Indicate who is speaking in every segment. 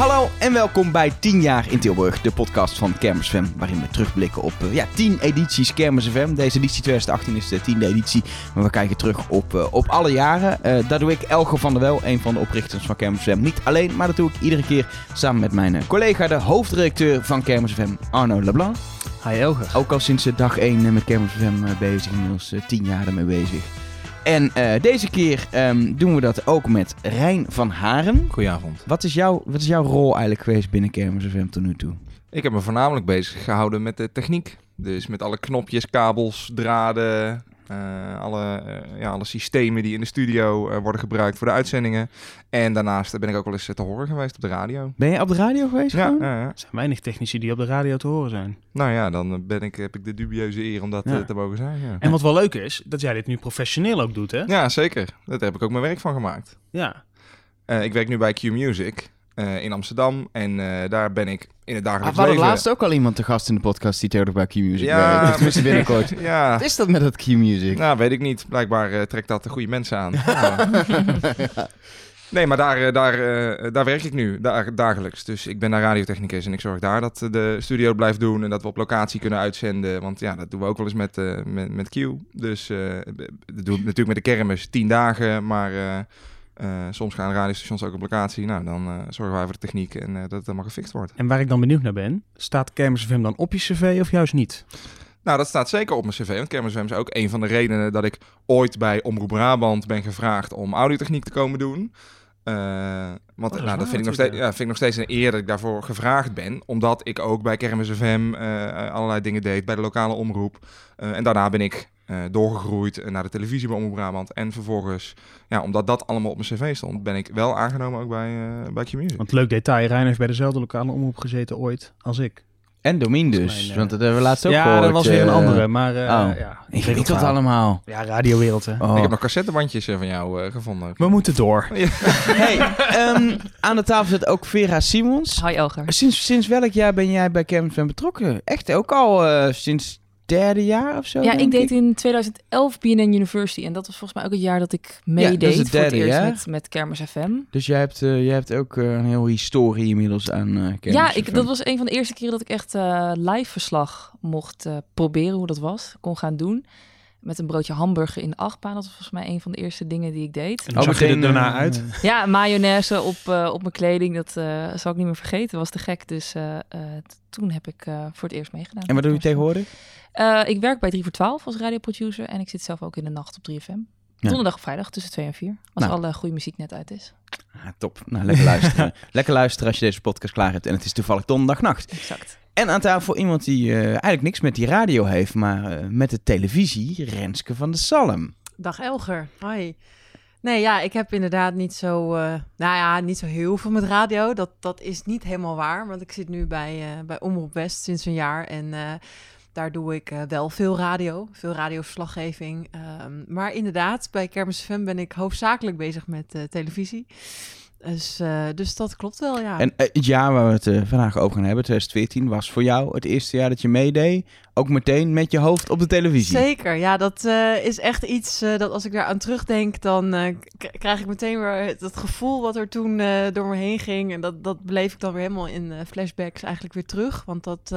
Speaker 1: Hallo en welkom bij 10 jaar in Tilburg, de podcast van Kermis FM, waarin we terugblikken op uh, ja, 10 edities Kermis FM. Deze editie 2018 is de tiende editie, maar we kijken terug op, uh, op alle jaren. Uh, daar doe ik Elger van der Wel, een van de oprichters van Kermis FM. Niet alleen, maar dat doe ik iedere keer samen met mijn collega, de hoofdredacteur van Kermis FM, Arno Leblanc.
Speaker 2: Hi Elger.
Speaker 1: Ook al sinds dag 1 met Kermis FM bezig, inmiddels 10 jaar ermee bezig. En uh, deze keer um, doen we dat ook met Rijn van Haren.
Speaker 3: Goedenavond.
Speaker 1: Wat is, jouw, wat is jouw rol eigenlijk geweest binnen Kermis FM tot nu toe?
Speaker 3: Ik heb me voornamelijk bezig gehouden met de techniek. Dus met alle knopjes, kabels, draden, uh, alle, uh, ja, alle systemen die in de studio uh, worden gebruikt voor de uitzendingen. En daarnaast ben ik ook wel eens te horen geweest op de radio.
Speaker 1: Ben je op de radio geweest?
Speaker 3: Ja, ja, ja.
Speaker 2: Er zijn weinig technici die op de radio te horen zijn.
Speaker 3: Nou ja, dan ben ik, heb ik de dubieuze eer om dat ja. te mogen zijn. Ja.
Speaker 2: En wat wel leuk is, dat jij dit nu professioneel ook doet, hè?
Speaker 3: Ja, zeker. Daar heb ik ook mijn werk van gemaakt.
Speaker 2: Ja.
Speaker 3: ik werk nu bij Q Music. Uh, in Amsterdam. En uh, daar ben ik in het dagelijks
Speaker 1: ah,
Speaker 3: leven...
Speaker 1: We laatst ook al iemand te gast in de podcast die tegenwoordig bij Q-Music ja, werkt. Tenminste binnenkort.
Speaker 3: ja.
Speaker 1: Wat is dat met dat Q-Music?
Speaker 3: Nou, weet ik niet. Blijkbaar uh, trekt dat de goede mensen aan. nee, maar daar, daar, daar werk ik nu, daar, dagelijks. Dus ik ben daar radiotechnicus en ik zorg daar dat de studio blijft doen... en dat we op locatie kunnen uitzenden. Want ja, dat doen we ook wel eens met, met, met Q. Dus dat doen we natuurlijk met de kermis tien dagen, maar... Uh, soms gaan radiostations ook op locatie. Nou, dan uh, zorgen wij voor de techniek en uh, dat het allemaal gefixt wordt.
Speaker 2: En waar ik dan benieuwd naar ben, staat Kermis FM dan op je cv of juist niet?
Speaker 3: Nou, dat staat zeker op mijn cv. Want Kermis FM is ook een van de redenen dat ik ooit bij Omroep Brabant ben gevraagd om audiotechniek te komen doen. want oh, dat, nou, dat vind, ik nog steeds, ja, vind ik nog steeds een eer dat ik daarvoor gevraagd ben. Omdat ik ook bij Kermis FM allerlei dingen deed, bij de lokale omroep. en daarna ben ik uh, doorgegroeid naar de televisie bij Omroep Brabant. En vervolgens, ja, omdat dat allemaal op mijn cv stond, ben ik wel aangenomen ook bij, uh, bij Q-Music.
Speaker 2: Want leuk detail, Rijn heeft bij dezelfde lokale omroep gezeten ooit als ik.
Speaker 1: En Domien dus, mijn, uh, want dat hebben we laatst ook
Speaker 2: ja,
Speaker 1: gehoord.
Speaker 2: dat was weer een andere, maar uh,
Speaker 1: oh.
Speaker 2: ja.
Speaker 1: Ik weet dat allemaal.
Speaker 2: Ja, radiowereld hè.
Speaker 3: Oh. Ik heb nog cassettebandjes van jou gevonden.
Speaker 2: We moeten door.
Speaker 1: Ja. hey, um, aan de tafel zit ook Vera Simons.
Speaker 4: Hi Elger.
Speaker 1: Sinds, sinds welk jaar ben jij bij Kermis betrokken? Echt ook al sinds derde jaar of zo?
Speaker 4: Ja, ik deed ik. in 2011 BNN University. En dat was volgens mij ook het jaar dat ik meedeed ja, dat is het derde, voor het eerst met, met Kermis FM.
Speaker 1: Dus jij hebt, uh, jij hebt ook uh, een heel historie inmiddels aan uh, Kermis
Speaker 4: Ja, ik, dat was een van de eerste keren dat ik echt live verslag mocht proberen hoe dat was. Kon gaan doen. Met een broodje hamburger in de achtbaan. Dat was volgens mij een van de eerste dingen die ik deed.
Speaker 2: En hoe zag je er daarna uit?
Speaker 4: Ja, mayonaise op, op mijn kleding. Dat zal ik niet meer vergeten. Dat was te gek. Dus toen heb ik voor het eerst meegedaan.
Speaker 1: En wat doe je tegenwoordig?
Speaker 4: Uh, ik werk bij 3 voor 12 als radioproducer en ik zit zelf ook in de nacht op 3FM. Ja. Donderdag of vrijdag tussen 2 en 4. Als nou. alle goede muziek net uit is.
Speaker 1: Ah, top. Nou, lekker luisteren. lekker luisteren als je deze podcast klaar hebt. En het is toevallig donderdagnacht.
Speaker 4: Exact.
Speaker 1: En aan tafel iemand die uh, eigenlijk niks met die radio heeft, maar uh, met de televisie. Renske van de Salm.
Speaker 5: Dag Elger. Hoi. Nee, ja, ik heb inderdaad niet zo, uh, nou ja, niet zo heel veel met radio. Dat, dat is niet helemaal waar, want ik zit nu bij, bij Omroep West sinds een jaar. En daar doe ik uh, wel veel radio, veel radioverslaggeving. Um, maar inderdaad, bij Kermis FM ben ik hoofdzakelijk bezig met uh, televisie. Dus, uh, dus dat klopt wel, ja.
Speaker 1: En het jaar waar we het vandaag over gaan hebben, 2014, was voor jou het eerste jaar dat je meedeed. Ook meteen met je hoofd op de televisie.
Speaker 5: Zeker, ja, dat is echt iets dat als ik daar aan terugdenk, dan krijg ik meteen weer dat gevoel wat er toen door me heen ging. En dat, dat beleef ik dan weer helemaal in flashbacks eigenlijk weer terug. Want dat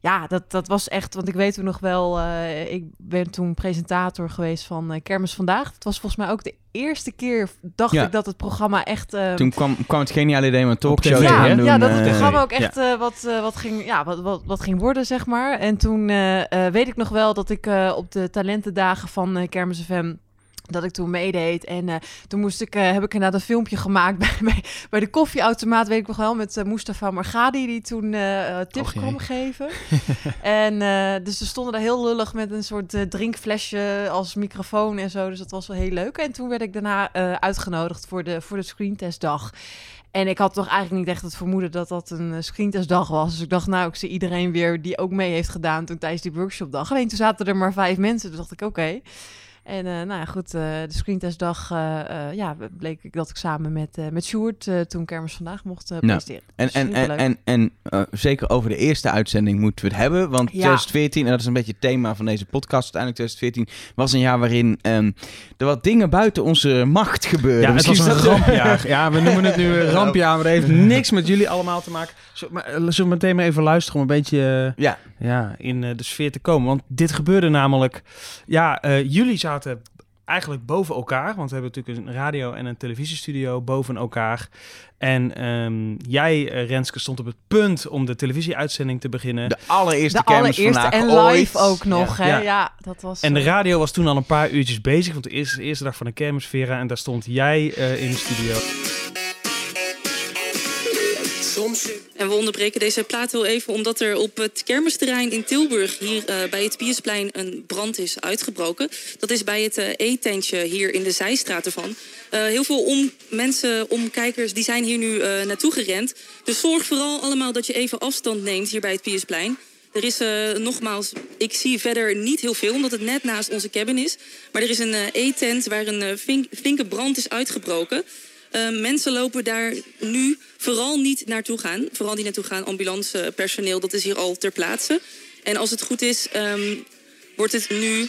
Speaker 5: ja, dat, dat was echt, want ik weet toen nog wel, ik ben toen presentator geweest van Kermis Vandaag. Dat was volgens mij ook de eerste keer, dacht ja. ik, dat het programma echt... Uh,
Speaker 1: toen kwam, kwam het geniale idee om een talkshow
Speaker 5: ja,
Speaker 1: te gaan doen.
Speaker 5: Ja, dat het programma ook echt wat, wat, ging, ja, wat, wat, wat ging worden, zeg maar. En toen weet ik nog wel dat ik op de talentendagen van Kermis FM dat ik toen meedeed. En uh, toen moest ik, uh, heb ik inderdaad een filmpje gemaakt bij, bij, bij de koffieautomaat, weet ik nog wel, met uh, Mustafa Margadi, die toen tips kwam geven. en dus ze stonden daar heel lullig met een soort drinkflesje als microfoon en zo. Dus dat was wel heel leuk. En toen werd ik daarna uitgenodigd voor de, voor de screentestdag. En ik had toch eigenlijk niet echt het vermoeden dat dat een screentestdag was. Dus ik dacht, nou, ik zie iedereen weer die ook mee heeft gedaan toen tijdens die workshopdag. Alleen toen zaten er maar vijf mensen. Dus dacht ik, oké. En uh, nou ja, goed, uh, de screentestdag uh, ja, bleek ik dat ik samen met, met Sjoerd toen Kermis vandaag mocht nou, presenteren.
Speaker 1: En, en, en, en, zeker over de eerste uitzending moeten we het hebben. Want
Speaker 5: Ja.
Speaker 1: 2014, en dat is een beetje het thema van deze podcast uiteindelijk, 2014 was een jaar waarin ehm, er wat dingen buiten onze macht gebeurden.
Speaker 2: Ja, het was een rampjaar. Ja, we noemen het nu een rampjaar, maar dat heeft niks met jullie allemaal te maken. Zullen we, maar, eh, zullen we meteen maar even luisteren om een beetje eh,
Speaker 1: Ja,
Speaker 2: ja, in eh, de sfeer te komen? Want dit gebeurde namelijk... Ja, eh, jullie zaten eigenlijk boven elkaar. Want we hebben natuurlijk een radio- en een televisiestudio boven elkaar. En ehm, jij, eh, Renske, stond op het punt om de televisieuitzending te beginnen.
Speaker 1: de allereerste
Speaker 5: De
Speaker 1: kermis
Speaker 5: allereerste
Speaker 1: vandaag
Speaker 5: en live
Speaker 1: ooit.
Speaker 5: ook nog,
Speaker 1: Ja.
Speaker 5: hè?
Speaker 2: Ja.
Speaker 5: Ja, dat was...
Speaker 2: En de
Speaker 5: eh,
Speaker 2: radio was toen al een paar uurtjes bezig, want de eerste, de eerste dag van de kermis, Vera, en daar stond jij eh, in de studio.
Speaker 6: En we onderbreken deze plaat heel even omdat er op het kermisterrein in Tilburg... hier eh, bij het Piersplein een brand is uitgebroken. Dat is bij het eh, eetentje hier in de zijstraat ervan. Eh, heel veel om, mensen, omkijkers, die zijn hier nu naartoe gerend. Dus zorg vooral allemaal dat je even afstand neemt hier bij het Piersplein. Er is nogmaals, ik zie verder niet heel veel, omdat het net naast onze cabin is. Maar er is een eh eetent waar een flink- flinke brand is uitgebroken. Eh, mensen lopen daar nu vooral niet naartoe gaan. Vooral niet naartoe gaan, ambulancepersoneel, dat is hier al ter plaatse. En als het goed is, ehm, wordt het nu...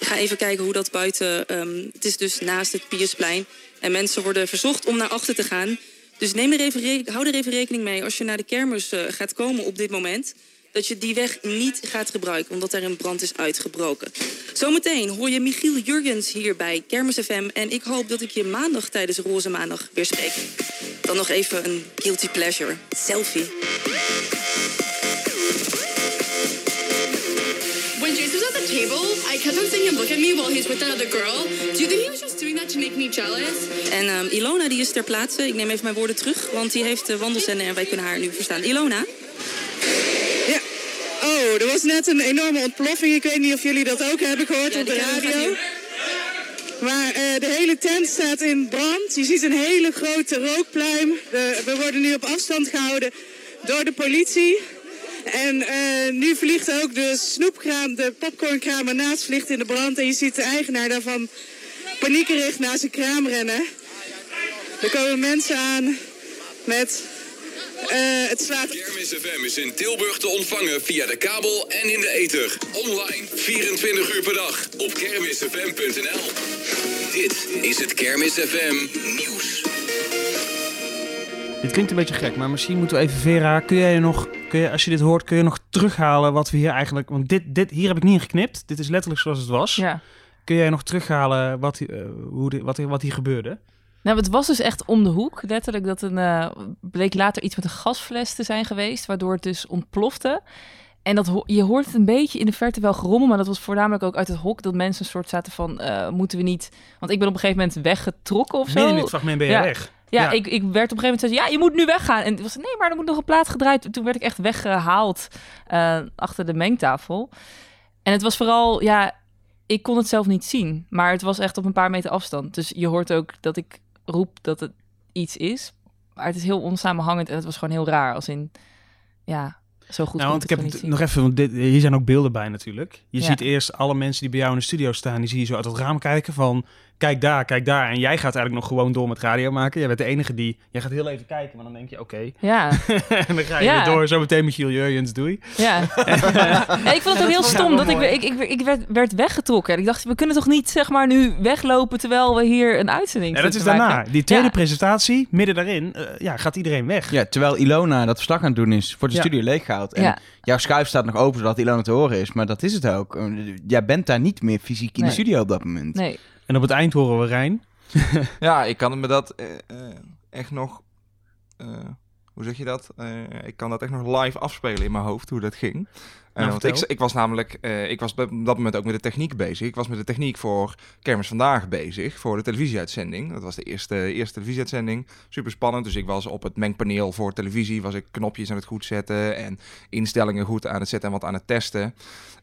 Speaker 6: Ga even kijken hoe dat buiten... ehm, het is dus naast het Piersplein. En mensen worden verzocht om naar achter te gaan. Dus neem er even hou er even rekening mee als je naar de kermis eh, gaat komen op dit moment... dat je die weg niet gaat gebruiken, omdat er een brand is uitgebroken. Zometeen hoor je Michiel Jurgens hier bij Kermis FM... en ik hoop dat ik je maandag tijdens Roze Maandag weer spreek. Dan nog even een guilty pleasure. Selfie.
Speaker 7: When Jason was at the table, I kept on seeing him look at me while he's with that other girl. Do you think he was just doing that to make me jealous?
Speaker 6: En ehm, Ilona die is ter plaatse. Ik neem even mijn woorden terug, want die heeft de wandelzender... en wij kunnen haar nu verstaan. Ilona?
Speaker 8: Oh, er was net een enorme ontploffing. Ik weet niet of jullie dat ook hebben gehoord
Speaker 6: Ja,
Speaker 8: op de radio. Maar eh, de hele tent staat in brand. Je ziet een hele grote rookpluim. De- we worden nu op afstand gehouden door de politie. En eh, nu vliegt ook de snoepkraam, de popcornkraam ernaast vliegt in de brand. En je ziet de eigenaar daarvan paniekerig naar zijn kraam rennen. Er komen mensen aan met... eh, het slaat
Speaker 9: Kermis FM is in Tilburg te ontvangen via de kabel en in de ether. Online 24 uur per dag op kermisfm.nl. Dit is het Kermis FM nieuws.
Speaker 2: Dit klinkt een beetje gek, maar misschien moeten we even, Vera, kun jij nog, kun je, als je dit hoort, kun je nog terughalen wat we hier eigenlijk, want dit, dit, hier heb ik niet in geknipt, dit is letterlijk zoals het was.
Speaker 4: Ja.
Speaker 2: Kun jij nog terughalen wat, hier, eh, hoe dit, wat, hier- wat hier gebeurde?
Speaker 4: Nou, het was dus echt om de hoek. Letterlijk dat een eh, bleek later iets met een gasfles te zijn geweest, waardoor het dus ontplofte. En dat je hoort het een beetje in de verte wel gerommel, maar dat was voornamelijk ook uit het hok dat mensen een soort zaten van, eh, moeten we niet? Want ik ben op een gegeven moment weggetrokken of zo.
Speaker 2: Midden in dit fragment ben je
Speaker 4: Ja.
Speaker 2: weg.
Speaker 4: Ja,
Speaker 2: Ja.
Speaker 4: Ik, ik werd op een gegeven moment ze, ja, je moet nu weggaan. En het was, nee, maar er moet nog een plaat gedraaid. Toen werd ik echt weggehaald eh, achter de mengtafel. En het was vooral, ja, ik kon het zelf niet zien. Maar het was echt op een paar meter afstand. Dus je hoort ook dat ik roep dat het iets is. Maar het is heel onsamenhangend en het was gewoon heel raar. Als in, ja, zo goed
Speaker 2: Nou, want ik heb
Speaker 4: het
Speaker 2: nog even, want dit, hier zijn ook beelden bij natuurlijk. Je
Speaker 4: Ja.
Speaker 2: ziet eerst alle mensen die bij jou in de studio staan, die zie je zo uit het raam kijken van, kijk daar, kijk daar. En jij gaat eigenlijk nog gewoon door met radio maken. Jij bent de enige die, jij gaat heel even kijken, maar dan denk je, oké.
Speaker 4: Ja,
Speaker 2: en dan ga je
Speaker 4: Ja.
Speaker 2: weer door, zo meteen Michiel Jurjens, doei.
Speaker 4: ja. Ja, ik vond het ook heel stom dat ik,
Speaker 5: mooi.
Speaker 4: ik, ik, ik werd, werd weggetrokken. En ik dacht, we kunnen toch niet zeg maar nu weglopen terwijl we hier een uitzending
Speaker 2: Ja, dat is daarna.
Speaker 4: maken?
Speaker 2: Die tweede
Speaker 4: Ja.
Speaker 2: presentatie, midden daarin, eh, ja, gaat iedereen weg.
Speaker 1: Ja, terwijl Ilona dat verslag aan het doen is, wordt de
Speaker 2: Ja.
Speaker 1: studio leeggehaald. En
Speaker 4: Ja.
Speaker 1: jouw schuif staat nog open zodat Ilona te horen is, maar dat is het ook. Eh, Jij bent daar niet meer fysiek in
Speaker 4: Nee.
Speaker 1: de studio op dat moment.
Speaker 4: Nee.
Speaker 2: En op het eind horen we Rijn.
Speaker 3: Ja, ik kan me dat eh, eh, echt nog... eh, hoe zeg je dat? Eh, ik kan dat echt nog live afspelen in mijn hoofd, hoe dat ging.
Speaker 2: Nou,
Speaker 3: want ik, ik was namelijk, eh, ik was op dat moment ook met de techniek bezig. Ik was met de techniek voor Kermis Vandaag bezig, voor de televisieuitzending. Dat was de eerste, eerste televisieuitzending. Super spannend, dus ik was op het mengpaneel voor televisie, was ik knopjes aan het goed zetten en instellingen goed aan het zetten en wat aan het testen.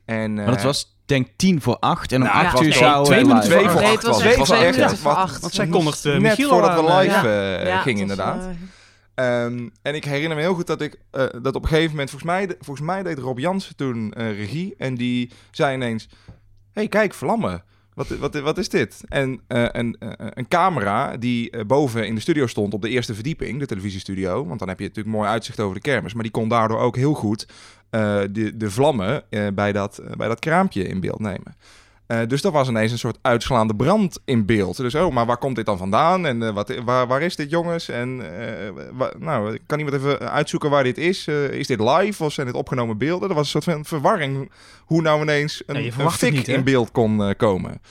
Speaker 3: En,
Speaker 1: Maar dat was denk tien voor acht en om
Speaker 3: Nou,
Speaker 1: acht uur
Speaker 3: twee-
Speaker 1: zou...
Speaker 3: twee
Speaker 1: eh,
Speaker 3: minuten
Speaker 1: live.
Speaker 3: voor
Speaker 5: Nee,
Speaker 3: acht
Speaker 5: het was
Speaker 3: Het was
Speaker 5: twee
Speaker 3: echt
Speaker 5: acht.
Speaker 2: Want zij kondigde
Speaker 3: net
Speaker 2: Michiel
Speaker 3: voordat we
Speaker 2: aan,
Speaker 3: live
Speaker 2: eh,
Speaker 3: eh,
Speaker 5: Ja,
Speaker 3: gingen inderdaad.
Speaker 5: eh,
Speaker 3: Ehm, en ik herinner me heel goed dat ik eh, dat op een gegeven moment, volgens mij, volgens mij deed Rob Jansen toen eh, regie. En die zei ineens: hey, kijk, vlammen. Wat, wat, wat is dit? En een, uh, een camera die boven in de studio stond op de eerste verdieping, de televisiestudio. Want dan heb je natuurlijk mooi uitzicht over de kermis. Maar die kon daardoor ook heel goed de, de vlammen bij, dat, bij dat kraampje in beeld nemen. Uh, dus er was ineens een soort uitslaande brand in beeld. Dus, oh, maar waar komt dit dan vandaan? En uh, wat, waar, waar is dit, jongens? En uh, nou, kan iemand even uitzoeken waar dit is? is dit live of zijn dit opgenomen beelden? Er was een soort van verwarring hoe nou ineens een,
Speaker 2: ja,
Speaker 3: een fik
Speaker 2: niet,
Speaker 3: in beeld kon komen.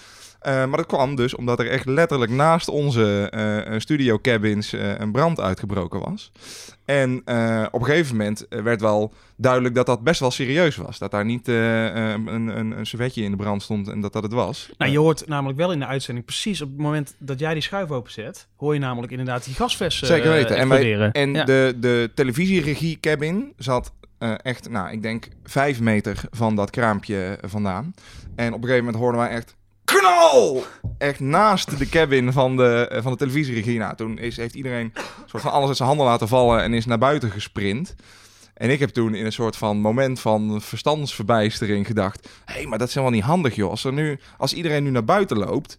Speaker 3: Uh, maar dat kwam dus omdat er echt letterlijk naast onze uh, studio cabins een brand uitgebroken was. En op een gegeven moment werd wel duidelijk dat dat best wel serieus was. Dat daar niet een, een, een servetje in de brand stond en dat dat het was.
Speaker 2: Nou, je hoort namelijk wel in de uitzending, precies op het moment dat jij die schuif openzet, hoor je namelijk inderdaad die gasfles
Speaker 3: Zeker weten. En, wij, en
Speaker 2: ja.
Speaker 3: de, de televisieregie cabin zat uh, echt, nou, ik denk vijf meter van dat kraampje vandaan. En op een gegeven moment hoorden wij echt knal! Echt naast de cabin van de, van de televisieregie. Nou, toen is, heeft iedereen soort van alles uit zijn handen laten vallen en is naar buiten gesprint. En ik heb toen in een soort van moment van verstandsverbijstering gedacht... hé, hey, maar dat is helemaal niet handig, joh. Als, er nu, als iedereen nu naar buiten loopt...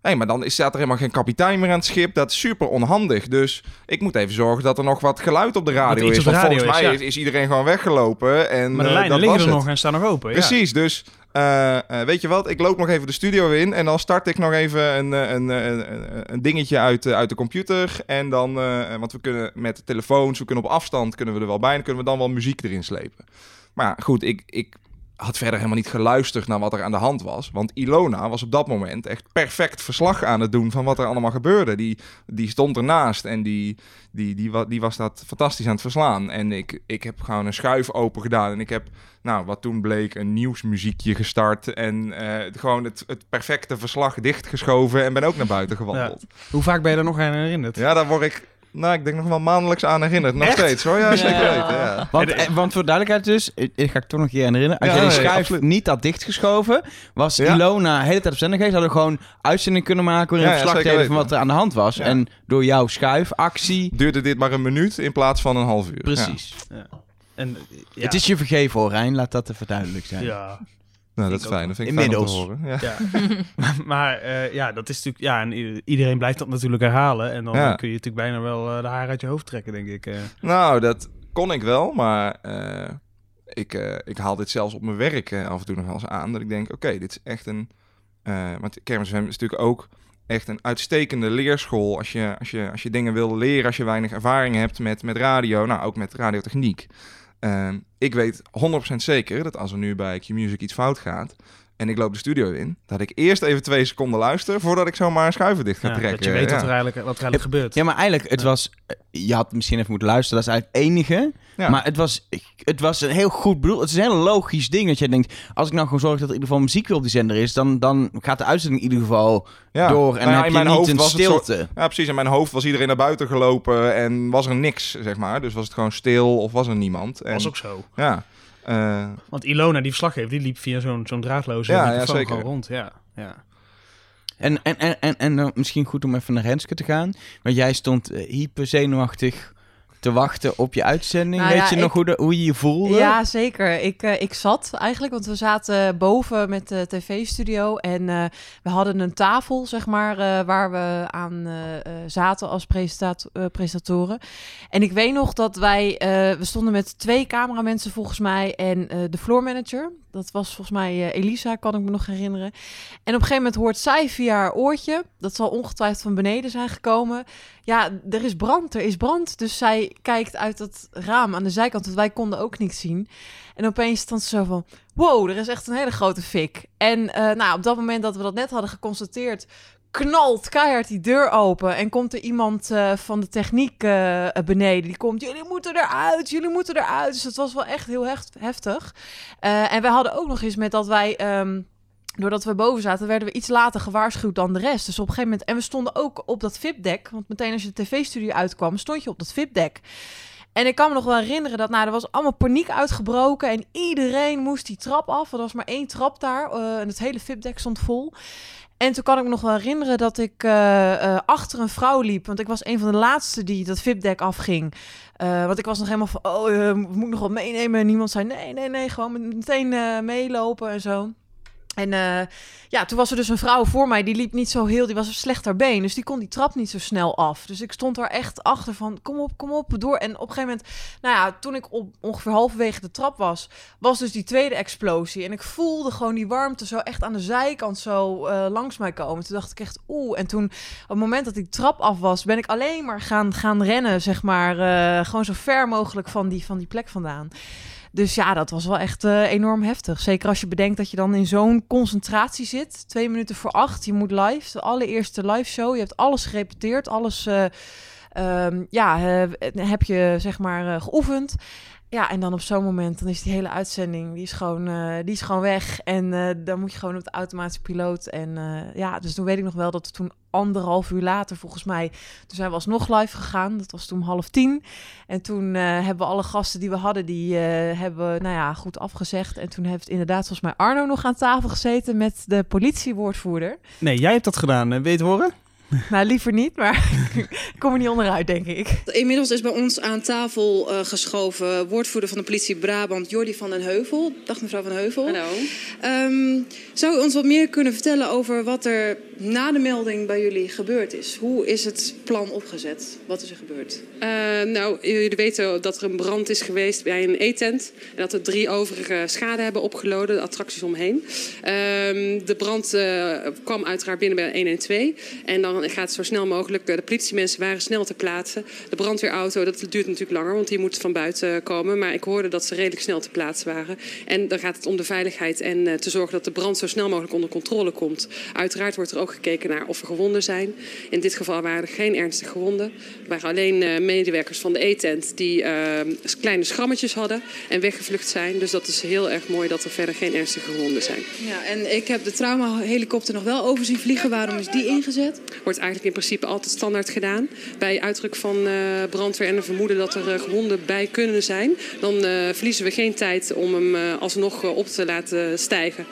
Speaker 3: Hé, hey, maar dan is, staat er helemaal geen kapitein meer aan het schip. Dat is super onhandig. Dus ik moet even zorgen dat er nog wat geluid op de radio is. Want
Speaker 2: radio
Speaker 3: volgens mij
Speaker 2: is,
Speaker 3: is, is iedereen gewoon weggelopen. En,
Speaker 2: Maar de
Speaker 3: eh,
Speaker 2: lijnen
Speaker 3: dat
Speaker 2: liggen
Speaker 3: was
Speaker 2: er
Speaker 3: het.
Speaker 2: nog en staan nog open. Ja.
Speaker 3: Precies, dus uh, uh, weet je wat? Ik loop nog even de studio in en dan start ik nog even een, eh, een, een, een, dingetje uit, uit de computer. En dan, want we kunnen met telefoons, we kunnen op afstand, kunnen we er wel bij. En kunnen we dan wel muziek erin slepen. Maar goed, ik, ik had verder helemaal niet geluisterd naar wat er aan de hand was. Want Ilona was op dat moment echt perfect verslag aan het doen van wat er allemaal gebeurde. Die, die stond ernaast en die, die, die, die was dat fantastisch aan het verslaan. En ik, ik heb gewoon een schuif open gedaan en ik heb, nou, wat toen bleek, een nieuwsmuziekje gestart. En uh, gewoon het, het perfecte verslag dichtgeschoven en ben ook naar buiten gewandeld.
Speaker 2: Ja. Hoe vaak ben je er nog aan herinnerd?
Speaker 3: Ja, daar word ik nou, ik denk nog wel maandelijks aan herinnerd. Nog
Speaker 2: Echt?
Speaker 3: steeds hoor. Ja, zeker
Speaker 4: Ja.
Speaker 3: weten. Ja.
Speaker 1: Want, eh, want voor duidelijkheid dus, ik, ik ga ik toch nog een keer herinneren. Als
Speaker 3: Ja,
Speaker 1: jij die schuif niet had dichtgeschoven, was
Speaker 3: Ja.
Speaker 1: Ilona de hele tijd op zender geweest. Hadden we gewoon uitzending kunnen maken waarin
Speaker 3: Ja,
Speaker 1: we verslag deden van wat er aan de hand was.
Speaker 3: Ja.
Speaker 1: En door jouw schuifactie,
Speaker 3: Duurde dit maar een minuut in plaats van een half uur.
Speaker 1: precies.
Speaker 2: Ja. En, eh, ja.
Speaker 1: Het is je vergeven hoor, Rijn. Laat dat even duidelijk zijn.
Speaker 2: Ja.
Speaker 3: Nou, dat is fijn. Dat vind ik fijn om te
Speaker 1: Inmiddels.
Speaker 3: horen. Ja.
Speaker 2: ja. maar eh, ja, dat is natuurlijk... Ja, en iedereen blijft dat natuurlijk herhalen. En dan
Speaker 3: Ja.
Speaker 2: kun je natuurlijk bijna wel eh, de haar uit je hoofd trekken, denk ik. eh.
Speaker 3: Nou, dat kon ik wel, maar eh, ik, eh, ik haal dit zelfs op mijn werk af en toe nog wel eens aan. Dat ik denk, oké, dit is echt een... eh want Kermis FM is natuurlijk ook echt een uitstekende leerschool als je, als je, als je dingen wil leren, als je weinig ervaring hebt met, met radio, nou ook met radiotechniek. Eh, ik weet 100% zeker dat als er nu bij Q-Music iets fout gaat en ik loop de studio in, dat ik eerst even twee seconden luister voordat ik zomaar een schuiven dicht ga
Speaker 2: Ja,
Speaker 3: trekken.
Speaker 2: dat je weet
Speaker 3: Ja.
Speaker 2: wat, er eigenlijk, wat er eigenlijk gebeurt.
Speaker 1: Ja, maar eigenlijk, het
Speaker 2: Ja.
Speaker 1: was... Je had misschien even moeten luisteren, dat is eigenlijk het enige.
Speaker 3: Ja.
Speaker 1: Maar het was, het was een heel goed bedoeld. Het is een heel logisch ding dat jij denkt... Als ik nou gewoon zorg dat er in ieder geval muziek weer op die zender is... dan, dan gaat de uitzending in ieder geval
Speaker 3: Ja.
Speaker 1: door. En
Speaker 3: Nou ja,
Speaker 1: dan heb
Speaker 3: in
Speaker 1: je niet een
Speaker 3: zo-
Speaker 1: stilte.
Speaker 3: Ja, precies. In mijn hoofd was iedereen naar buiten gelopen en was er niks, zeg maar. Dus was het gewoon stil of was er niemand. En,
Speaker 2: was ook zo.
Speaker 3: Ja. Eh,
Speaker 2: Want Ilona, die verslaggever, die liep via zo'n zo'n draadloze
Speaker 3: Ja, ja, zeker.
Speaker 2: gewoon rond. Ja, ja.
Speaker 1: En, en, en, en, en dan misschien goed om even naar Renske te gaan. Want jij stond eh, hyper zenuwachtig te wachten op je uitzending.
Speaker 5: Nou
Speaker 1: Weet
Speaker 5: ja,
Speaker 1: je nog hoe, de, hoe je je voelde?
Speaker 5: Ja, zeker. Ik, eh, ik zat eigenlijk, want we zaten boven met de tv-studio en eh, we hadden een tafel, zeg maar, eh, waar we aan zaten als presentatoren. En ik weet nog dat wij, we stonden met twee cameramensen volgens mij en de floor manager. Dat was volgens mij eh, Elisa, kan ik me nog herinneren. En op een gegeven moment hoort zij via haar oortje, dat zal ongetwijfeld van beneden zijn gekomen. Ja, er is brand, er is brand. Dus zij kijkt uit het raam aan de zijkant, want wij konden ook niks zien. En opeens stond ze zo van, wow, er is echt een hele grote fik. En eh, nou, op dat moment dat we dat net hadden geconstateerd, knalt keihard die deur open en komt er iemand eh, van de techniek eh, beneden. Die komt, jullie moeten eruit, jullie moeten eruit. Dus het was wel echt heel heft- heftig. Eh, en wij hadden ook nog eens met dat wij... ehm, Doordat we boven zaten, werden we iets later gewaarschuwd dan de rest. Dus op een gegeven moment... En we stonden ook op dat VIP-dek. Want meteen als je de tv-studio uitkwam, stond je op dat VIP-dek. En ik kan me nog wel herinneren dat nou, er was allemaal paniek uitgebroken. En iedereen moest die trap af. Er was maar één trap daar. en het hele VIP-dek stond vol. En toen kan ik me nog wel herinneren dat ik eh, eh, achter een vrouw liep. Want ik was een van de laatste die dat VIP-dek afging. Eh, want ik was nog helemaal van, oh, moet ik nog wat meenemen? En niemand zei, nee, nee, nee, gewoon meteen meelopen en zo. En uh, ja, toen was er dus een vrouw voor mij, die liep niet zo heel, die was een slechter been. Dus die kon die trap niet zo snel af. Dus ik stond daar echt achter van, kom op, kom op, door. En op een gegeven moment, nou ja, toen ik op ongeveer halverwege de trap was, was dus die tweede explosie. En ik voelde gewoon die warmte zo echt aan de zijkant zo uh, langs mij komen. Toen dacht ik echt, oeh. En toen, op het moment dat die trap af was, ben ik alleen maar gaan, gaan rennen, zeg maar. Uh, gewoon zo ver mogelijk van die, van die plek vandaan. Dus ja, dat was wel echt uh, enorm heftig. Zeker als je bedenkt dat je dan in zo'n concentratie zit. Twee minuten voor acht. Je moet live, de allereerste live show. Je hebt alles gerepeteerd, alles uh, um, ja, uh, heb je zeg maar geoefend. Ja, en dan op zo'n moment, dan is die hele uitzending, die is gewoon, uh, die is gewoon weg. En uh, dan moet je gewoon op de automatische piloot. En uh, ja, dus toen weet ik nog wel dat we toen anderhalf uur later, volgens mij, toen zijn we alsnog live gegaan. Dat was toen half tien. En toen hebben we alle gasten die we hadden, die hebben nou ja, goed afgezegd. En toen heeft inderdaad volgens mij Arno nog aan tafel gezeten met de politiewoordvoerder.
Speaker 2: Nee, jij hebt dat gedaan. Weet horen?
Speaker 5: Nou, liever niet, maar ik kom er niet onderuit, denk ik.
Speaker 6: Inmiddels is bij ons aan tafel uh, geschoven woordvoerder van de politie Brabant, Jordi van den Heuvel. Dag mevrouw van Heuvel.
Speaker 10: Hallo.
Speaker 6: Um, zou u ons wat meer kunnen vertellen over wat er na de melding bij jullie gebeurd is? Hoe is het plan opgezet? Wat is er gebeurd?
Speaker 10: Uh, nou, jullie weten dat er een brand is geweest bij een e-tent. En dat er drie overige schade hebben opgelopen, de attracties omheen. Um, de brand uh, kwam uiteraard binnen bij 112. En dan gaat het zo snel mogelijk. De politiemensen waren snel te plaatsen. De brandweerauto, dat duurt natuurlijk langer, want die moet van buiten komen. Maar ik hoorde dat ze redelijk snel te plaatsen waren. En dan gaat het om de veiligheid en uh, te zorgen dat de brand zo snel mogelijk onder controle komt. Uiteraard wordt er ook gekeken naar of er gewonden zijn. In dit geval waren er geen ernstige gewonden. Er waren alleen uh, medewerkers van de E-tent die kleine schrammetjes hadden en weggevlucht zijn. Dus dat is heel erg mooi dat er verder geen ernstige gewonden zijn.
Speaker 6: Ja, en ik heb de trauma-helikopter nog wel over zien vliegen. Waarom is die ingezet?
Speaker 10: Wordt eigenlijk in principe altijd standaard gedaan. Bij uitdruk van uh, brandweer en een vermoeden dat er uh, gewonden bij kunnen zijn, dan uh, verliezen we geen tijd om hem alsnog op te laten stijgen.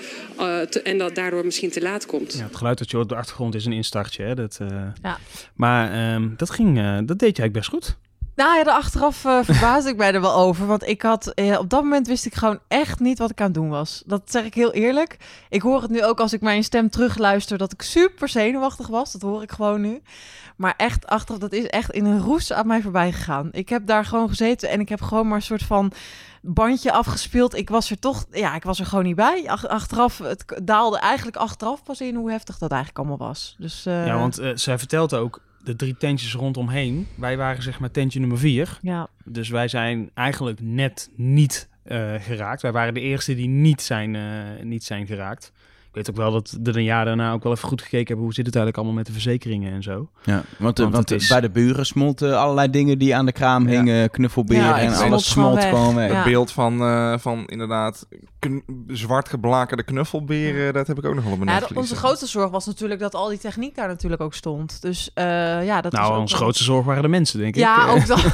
Speaker 10: Te, en dat daardoor misschien te laat komt.
Speaker 2: Ja, het geluid dat je hoort op de achtergrond is een instartje. Hè? Dat, ja. Maar um, dat, ging, dat deed je eigenlijk best goed.
Speaker 5: Nou ja, achteraf uh, verbaasde ik mij er wel over. Want ik had, uh, op dat moment wist ik gewoon echt niet wat ik aan het doen was. Dat zeg ik heel eerlijk. Ik hoor het nu ook als ik mijn stem terugluister dat ik super zenuwachtig was. Dat hoor ik gewoon nu. Maar echt achteraf, dat is echt in een roes aan mij voorbij gegaan. Ik heb daar gewoon gezeten en ik heb gewoon maar een soort van bandje afgespeeld. Ik was er toch, ja, ik was er gewoon niet bij. Achteraf, het daalde eigenlijk achteraf pas in hoe heftig dat eigenlijk allemaal was. Dus, uh...
Speaker 2: Ja, want zij vertelt ook, de drie tentjes rondomheen. Wij waren zeg maar tentje nummer vier.
Speaker 5: Ja.
Speaker 2: Dus wij zijn eigenlijk net niet uh, geraakt. Wij waren de eerste die niet zijn, uh, niet zijn geraakt. Ik weet ook wel dat er een jaar daarna ook wel even goed gekeken hebben... hoe zit het eigenlijk allemaal met de verzekeringen en zo.
Speaker 1: Ja, want, want, want is... bij de buren smolten allerlei dingen die aan de kraam ja. hingen. Knuffelberen ja, en alles smolt gewoon weg.
Speaker 3: Het beeld van, uh, van inderdaad zwart geblakerde knuffelberen, dat heb ik ook nog wel op mijn
Speaker 5: ja, Onze grootste zorg was natuurlijk dat al die techniek daar natuurlijk ook stond. Dus uh, ja, dat
Speaker 2: Nou, onze grootste zorg waren de mensen, denk ik.
Speaker 5: Ja, ook dat.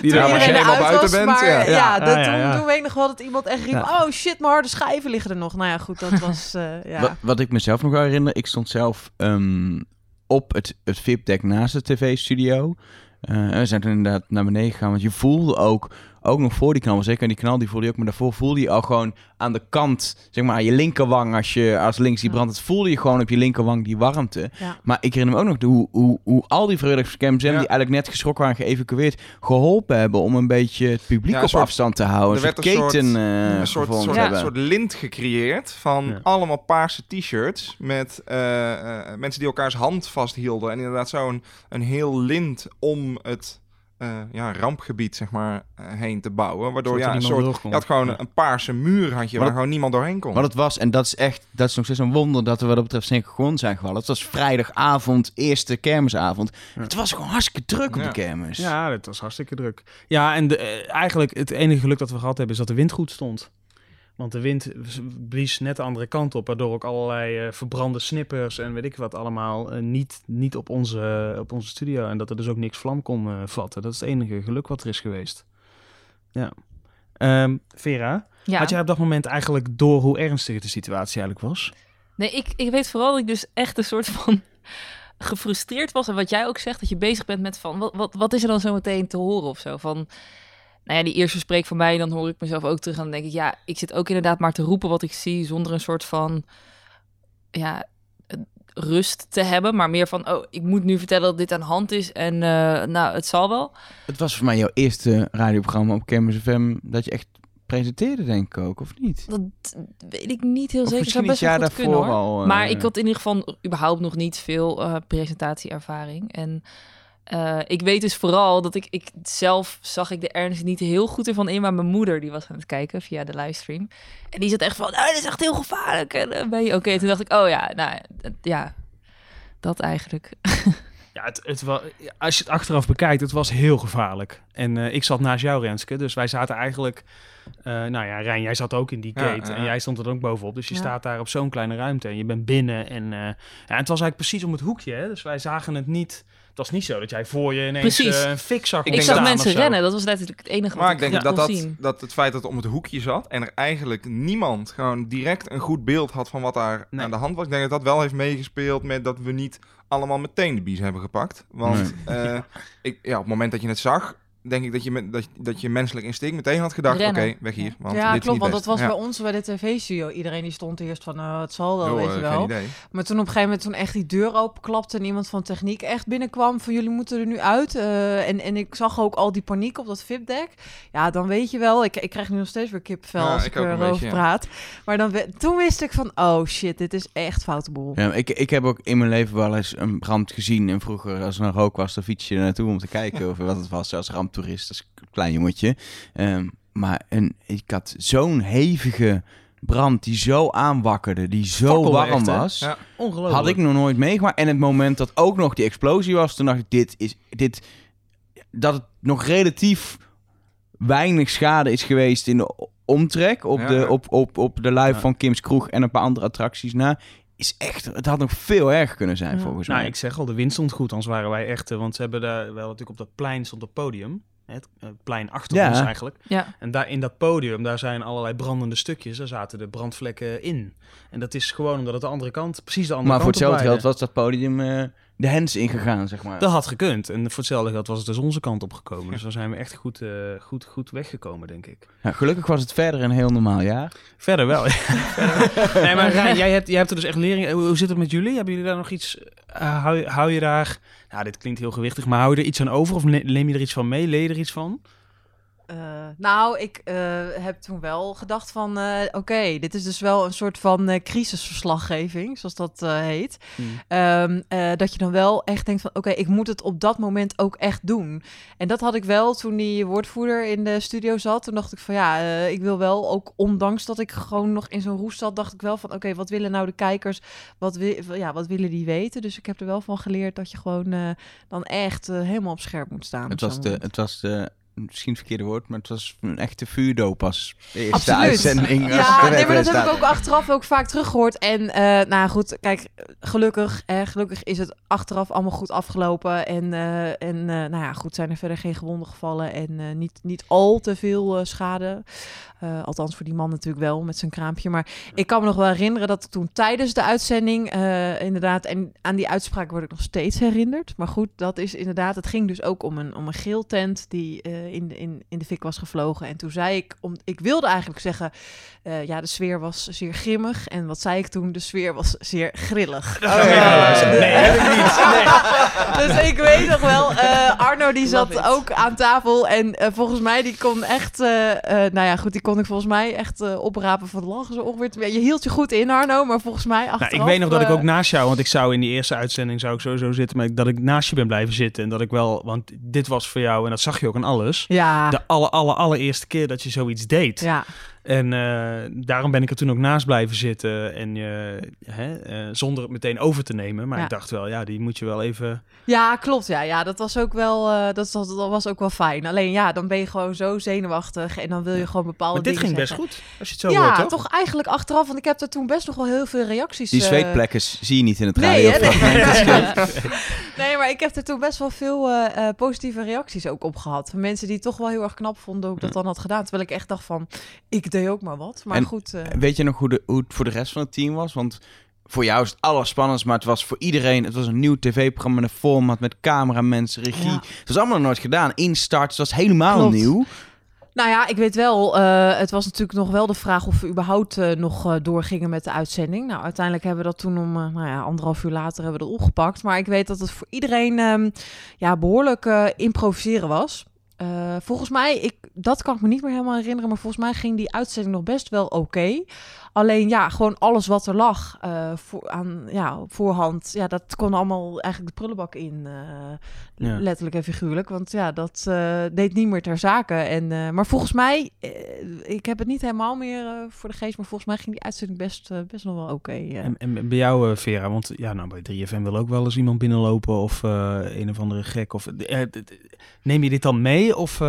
Speaker 3: die daar je helemaal buiten bent.
Speaker 5: Maar,
Speaker 3: ja,
Speaker 5: ja, dat, toen, toen weet ik nog wel dat iemand echt riep, oh shit, mijn harde schijven liggen er nog. Nou ja, goed, dat was... Uh, ja.
Speaker 1: wat, ik mezelf nog herinner, ik stond zelf um, op het, het VIP-deck naast de tv-studio. Uh, we zijn toen inderdaad naar beneden gegaan, want je voelde ook, ook nog voor die knal, zeker die knal, die voelde je ook, maar daarvoor voelde je al gewoon aan de kant, zeg maar aan je linkerwang, als je als links die brandt, het voelde je gewoon op je linkerwang die warmte.
Speaker 5: Ja.
Speaker 1: Maar ik herinner me ook nog de, hoe, hoe, hoe al die vrijwilligerscamps ja. die eigenlijk net geschrokken waren, geëvacueerd, geholpen hebben om een beetje het publiek ja, op soort, afstand te houden.
Speaker 3: Er werd een
Speaker 1: keten,
Speaker 3: soort,
Speaker 1: uh,
Speaker 3: een soort, soort, een soort lint gecreëerd van allemaal paarse t-shirts met uh, uh, mensen die elkaars hand vasthielden en inderdaad zo'n een heel lint om het uh, ja, rampgebied zeg maar, uh, heen te bouwen. Waardoor ja, een soort, je had gewoon ja. een paarse muur had je, waar gewoon niemand doorheen kon.
Speaker 1: Maar het was, en dat is echt, dat is nog steeds een wonder dat we wat dat betreft synchroon zijn gevallen. Het was vrijdagavond, eerste kermisavond. Ja. Het was gewoon hartstikke druk op de kermis.
Speaker 2: Ja, het was hartstikke druk. Ja, en de, uh, eigenlijk het enige geluk dat we gehad hebben is dat de wind goed stond. Want de wind blies net de andere kant op, waardoor ook allerlei uh, verbrande snippers en weet ik wat allemaal uh, niet, niet op, onze, uh, op onze studio. En dat er dus ook niks vlam kon vatten. Dat is het enige geluk wat er is geweest. Ja. Um, Vera, ja. had jij op dat moment eigenlijk door hoe ernstig de situatie eigenlijk was?
Speaker 4: Nee, ik, ik weet vooral dat ik dus echt een soort van gefrustreerd was. En wat jij ook zegt, dat je bezig bent met van, wat, wat, wat is er dan zo meteen te horen of zo? Van, nou ja, die eerste spreek van mij, dan hoor ik mezelf ook terug en dan denk ik, ja, ik zit ook inderdaad maar te roepen wat ik zie, zonder een soort van, ja, eh, rust te hebben, maar meer van, oh, ik moet nu vertellen dat dit aan de hand is en uh, nou, het zal wel.
Speaker 1: Het was voor mij jouw eerste radioprogramma op Campus FM dat je echt presenteerde, denk ik ook, of niet?
Speaker 4: Dat weet ik niet heel
Speaker 1: Of
Speaker 4: zeker.
Speaker 1: misschien
Speaker 4: best
Speaker 1: het jaar
Speaker 4: kunnen,
Speaker 1: daarvoor
Speaker 4: hoor.
Speaker 1: al, eh,
Speaker 4: Maar ik had in ieder geval überhaupt nog niet veel eh, presentatieervaring. En eh, ik weet dus vooral dat ik, ik zelf zag ik de ernst niet heel goed ervan in, maar mijn moeder die was aan het kijken via de livestream. En die zat echt van, nou, dit is echt heel gevaarlijk. En eh, ben je oké? Toen dacht ik, oh ja, nou ja, dat eigenlijk.
Speaker 2: Ja, het, het wa- als je het achteraf bekijkt, het was heel gevaarlijk. En eh, ik zat naast jou, Renske. Dus wij zaten eigenlijk... eh, nou ja, Rijn, jij zat ook in die gate.
Speaker 3: ja.
Speaker 2: En jij stond er ook bovenop. Dus je
Speaker 5: Ja.
Speaker 2: staat daar op zo'n kleine ruimte. En je bent binnen. En, eh, ja, en het was eigenlijk precies om het hoekje. Hè? Dus wij zagen het niet... Het was niet zo dat jij voor je ineens
Speaker 4: Precies.
Speaker 2: eh, een fik zag
Speaker 3: Ik
Speaker 4: Ik,
Speaker 3: denk
Speaker 4: zag mensen rennen. Dat was letterlijk het enige
Speaker 3: Maar
Speaker 4: wat
Speaker 3: ik denk
Speaker 4: ja,
Speaker 3: dat,
Speaker 4: kon
Speaker 3: dat,
Speaker 4: zien.
Speaker 3: dat het feit dat het om het hoekje zat en er eigenlijk niemand gewoon direct een goed beeld had van wat daar
Speaker 2: Nee.
Speaker 3: aan de hand was. Ik denk dat dat wel heeft meegespeeld met dat we niet allemaal meteen de bies hebben gepakt. Want eh, ik, ja, op het moment dat je het zag, denk ik dat je, met, dat, dat je menselijk instinct meteen had gedacht, oké, weg hier. Want
Speaker 5: ja,
Speaker 3: dit is
Speaker 5: klopt.
Speaker 3: niet
Speaker 5: Want dat was
Speaker 3: Ja.
Speaker 5: bij ons bij de tv-studio. Iedereen die stond eerst van, nou, het zal wel, weet
Speaker 3: eh,
Speaker 5: je
Speaker 3: geen
Speaker 5: wel.
Speaker 3: idee.
Speaker 5: Maar toen op een gegeven moment, toen echt die deur openklapte en iemand van techniek echt binnenkwam van jullie moeten er nu uit. eh, en, en ik zag ook al die paniek op dat VIP-deck. Ja, dan weet je wel, ik, ik krijg nu nog steeds weer kippenvel
Speaker 3: Ja,
Speaker 5: als
Speaker 3: ik
Speaker 5: ik, erover
Speaker 3: beetje, ja.
Speaker 5: praat. Maar dan, toen wist ik van, oh shit, dit is echt foute boel.
Speaker 1: Ja, ik, ik heb ook in mijn leven wel eens een brand gezien. En vroeger, als er een rook was, dan fiets je er naartoe om te kijken of wat het was. Als ramptoerist, als klein jongetje. Ehm, maar een, ik had zo'n hevige brand die zo aanwakkerde, die zo warm
Speaker 2: echt,
Speaker 1: was.
Speaker 3: Ja.
Speaker 2: Ongelooflijk.
Speaker 1: Had ik nog nooit meegemaakt. En het moment dat ook nog die explosie was, toen dacht ik, dit is... Dit, dat het nog relatief weinig schade is geweest in de omtrek op,
Speaker 3: Ja,
Speaker 1: de, op, op, op de live
Speaker 2: Ja.
Speaker 1: van Kim's Kroeg en een paar andere attracties na. Is echt, het had nog veel erger kunnen zijn
Speaker 5: Ja.
Speaker 1: volgens
Speaker 2: Nou,
Speaker 1: mij.
Speaker 2: ik zeg al, de wind stond goed, anders waren wij echt... eh, want ze hebben daar wel natuurlijk op dat plein stond het podium. Het eh, plein achter
Speaker 1: Ja.
Speaker 2: ons eigenlijk.
Speaker 4: Ja.
Speaker 2: En daar in dat podium, daar zijn allerlei brandende stukjes. Daar zaten de brandvlekken in. En dat is gewoon omdat het de andere kant, precies de andere
Speaker 1: maar voor
Speaker 2: kant
Speaker 1: hetzelfde geld was dat podium eh, de hens ingegaan, zeg maar.
Speaker 2: Dat had gekund. En voor hetzelfde geld was het dus onze kant opgekomen. Dus daar zijn we echt goed, eh, goed, goed weggekomen, denk ik.
Speaker 1: Ja, gelukkig was het verder een heel normaal jaar.
Speaker 2: Verder wel. Nee, maar Rijn, jij hebt, jij hebt er dus echt lering. Hoe, hoe zit het met jullie? Hebben jullie daar nog iets? eh, hou, je- hou je daar? Nou, dit klinkt heel gewichtig, maar hou je er iets aan over of ne- neem je er iets van mee? Leer je er iets van?
Speaker 5: Eh, nou, ik eh, heb toen wel gedacht van, eh, oké, dit is dus wel een soort van crisisverslaggeving, zoals dat heet. Ehm, eh, dat je dan wel echt denkt van, oké, ik moet het op dat moment ook echt doen. En dat had ik wel toen die woordvoerder in de studio zat. Toen dacht ik van, ja, ik wil wel, ook ondanks dat ik gewoon nog in zo'n roest zat, dacht ik wel van, oké, wat willen nou de kijkers, wat, ja, wat willen die weten? Dus ik heb er wel van geleerd dat je gewoon dan echt helemaal op scherp moet staan.
Speaker 1: Het was,
Speaker 5: zo'n
Speaker 1: de,
Speaker 5: moment.
Speaker 1: het was de, misschien verkeerde woord, maar het was een echte vuurdoop als eerste
Speaker 5: Absoluut.
Speaker 1: uitzending.
Speaker 5: Ja, nee, maar dat heb ik ook achteraf ook vaak teruggehoord. En eh, nou goed, kijk, gelukkig, eh, gelukkig is het achteraf allemaal goed afgelopen. En, eh, en eh, nou ja, goed, zijn er verder geen gewonden gevallen en niet, niet al te veel schade. Althans voor die man natuurlijk wel met zijn kraampje. Maar ik kan me nog wel herinneren dat toen tijdens de uitzending inderdaad... en aan die uitspraak word ik nog steeds herinnerd. Maar goed, dat is inderdaad... Het ging dus ook om een, om een geel tent die in, de, in, in de fik was gevlogen. En toen zei ik... Om, ik wilde eigenlijk zeggen... eh, ja, de sfeer was zeer grimmig. En wat zei ik toen? De sfeer was zeer grillig.
Speaker 2: Oh, ja. Nee, heb ik niet.
Speaker 5: dus ik weet nog wel, eh, Arno die zat
Speaker 4: Love it.
Speaker 5: ook aan tafel. En eh, volgens mij, die kon echt, eh, eh, nou ja, goed, die kon ik volgens mij echt eh, oprapen van lachen zo ongeveer. Je hield je goed in, Arno, maar volgens mij achteraf...
Speaker 2: Nou, ik weet nog dat ik
Speaker 5: eh,
Speaker 2: ook naast jou, want ik zou in die eerste uitzending zou ik sowieso zitten, maar dat ik naast je ben blijven zitten en dat ik wel, want dit was voor jou en dat zag je ook aan alles.
Speaker 5: Ja,
Speaker 2: De alle, alle, allereerste keer dat je zoiets deed.
Speaker 5: ja.
Speaker 2: En eh, daarom ben ik er toen ook naast blijven zitten. En je, hè, eh, zonder het meteen over te nemen. Maar
Speaker 5: Ja.
Speaker 2: ik dacht wel, ja, die moet je wel even.
Speaker 5: ja, klopt. Ja, ja, dat was ook wel, eh, dat, was, dat was ook wel fijn. Alleen ja, dan ben je gewoon zo zenuwachtig en dan wil je gewoon bepaalde
Speaker 2: Maar dit
Speaker 5: dingen
Speaker 2: ging best goed. Als je het zo
Speaker 5: ja,
Speaker 2: hoort, toch?
Speaker 5: toch eigenlijk achteraf, want ik heb er toen best nog wel heel veel reacties.
Speaker 1: Die zweetplekken zie je niet in het
Speaker 5: Nee, hè?
Speaker 1: radiofragment.
Speaker 5: nee, maar ik heb er toen best wel veel eh, eh, positieve reacties ook op gehad. Van mensen die het toch wel heel erg knap vonden hoe ik dat dan had gedaan. Terwijl ik echt dacht van, ik deed ook maar wat. Maar
Speaker 1: En-
Speaker 5: goed, eh,
Speaker 1: Weet je nog hoe, de, hoe het voor de rest van het team was? Want voor jou is het allerspannendst, maar het was voor iedereen... Het was een nieuw tv-programma met een format, met cameramensen, regie.
Speaker 5: Ja.
Speaker 1: Het was allemaal nog nooit gedaan. Instart, het was helemaal
Speaker 5: Klopt.
Speaker 1: nieuw.
Speaker 5: Nou ja, ik weet wel, eh, het was natuurlijk nog wel de vraag of we überhaupt eh, nog doorgingen met de uitzending. Nou, uiteindelijk hebben we dat toen om, nou ja, anderhalf uur later hebben we dat opgepakt. Maar ik weet dat het voor iedereen ehm, ja, behoorlijk eh, improviseren was. Volgens mij, ik, dat kan ik me niet meer helemaal herinneren, maar volgens mij ging die uitzending nog best wel oké. Alleen ja, gewoon alles wat er lag eh, voor, aan, ja, op voorhand, ja, dat kon allemaal eigenlijk de prullenbak in. eh,
Speaker 2: Ja.
Speaker 5: Letterlijk en figuurlijk, want ja, dat eh, deed niet meer ter zake. En, maar volgens mij, ik heb het niet helemaal meer voor de geest, maar volgens mij ging die uitzending best, best nog wel oké.
Speaker 2: En, en bij jou, Vera, want ja, nou, bij 3FM wil ook wel eens iemand binnenlopen of een of andere gek. Of, neem je dit dan mee of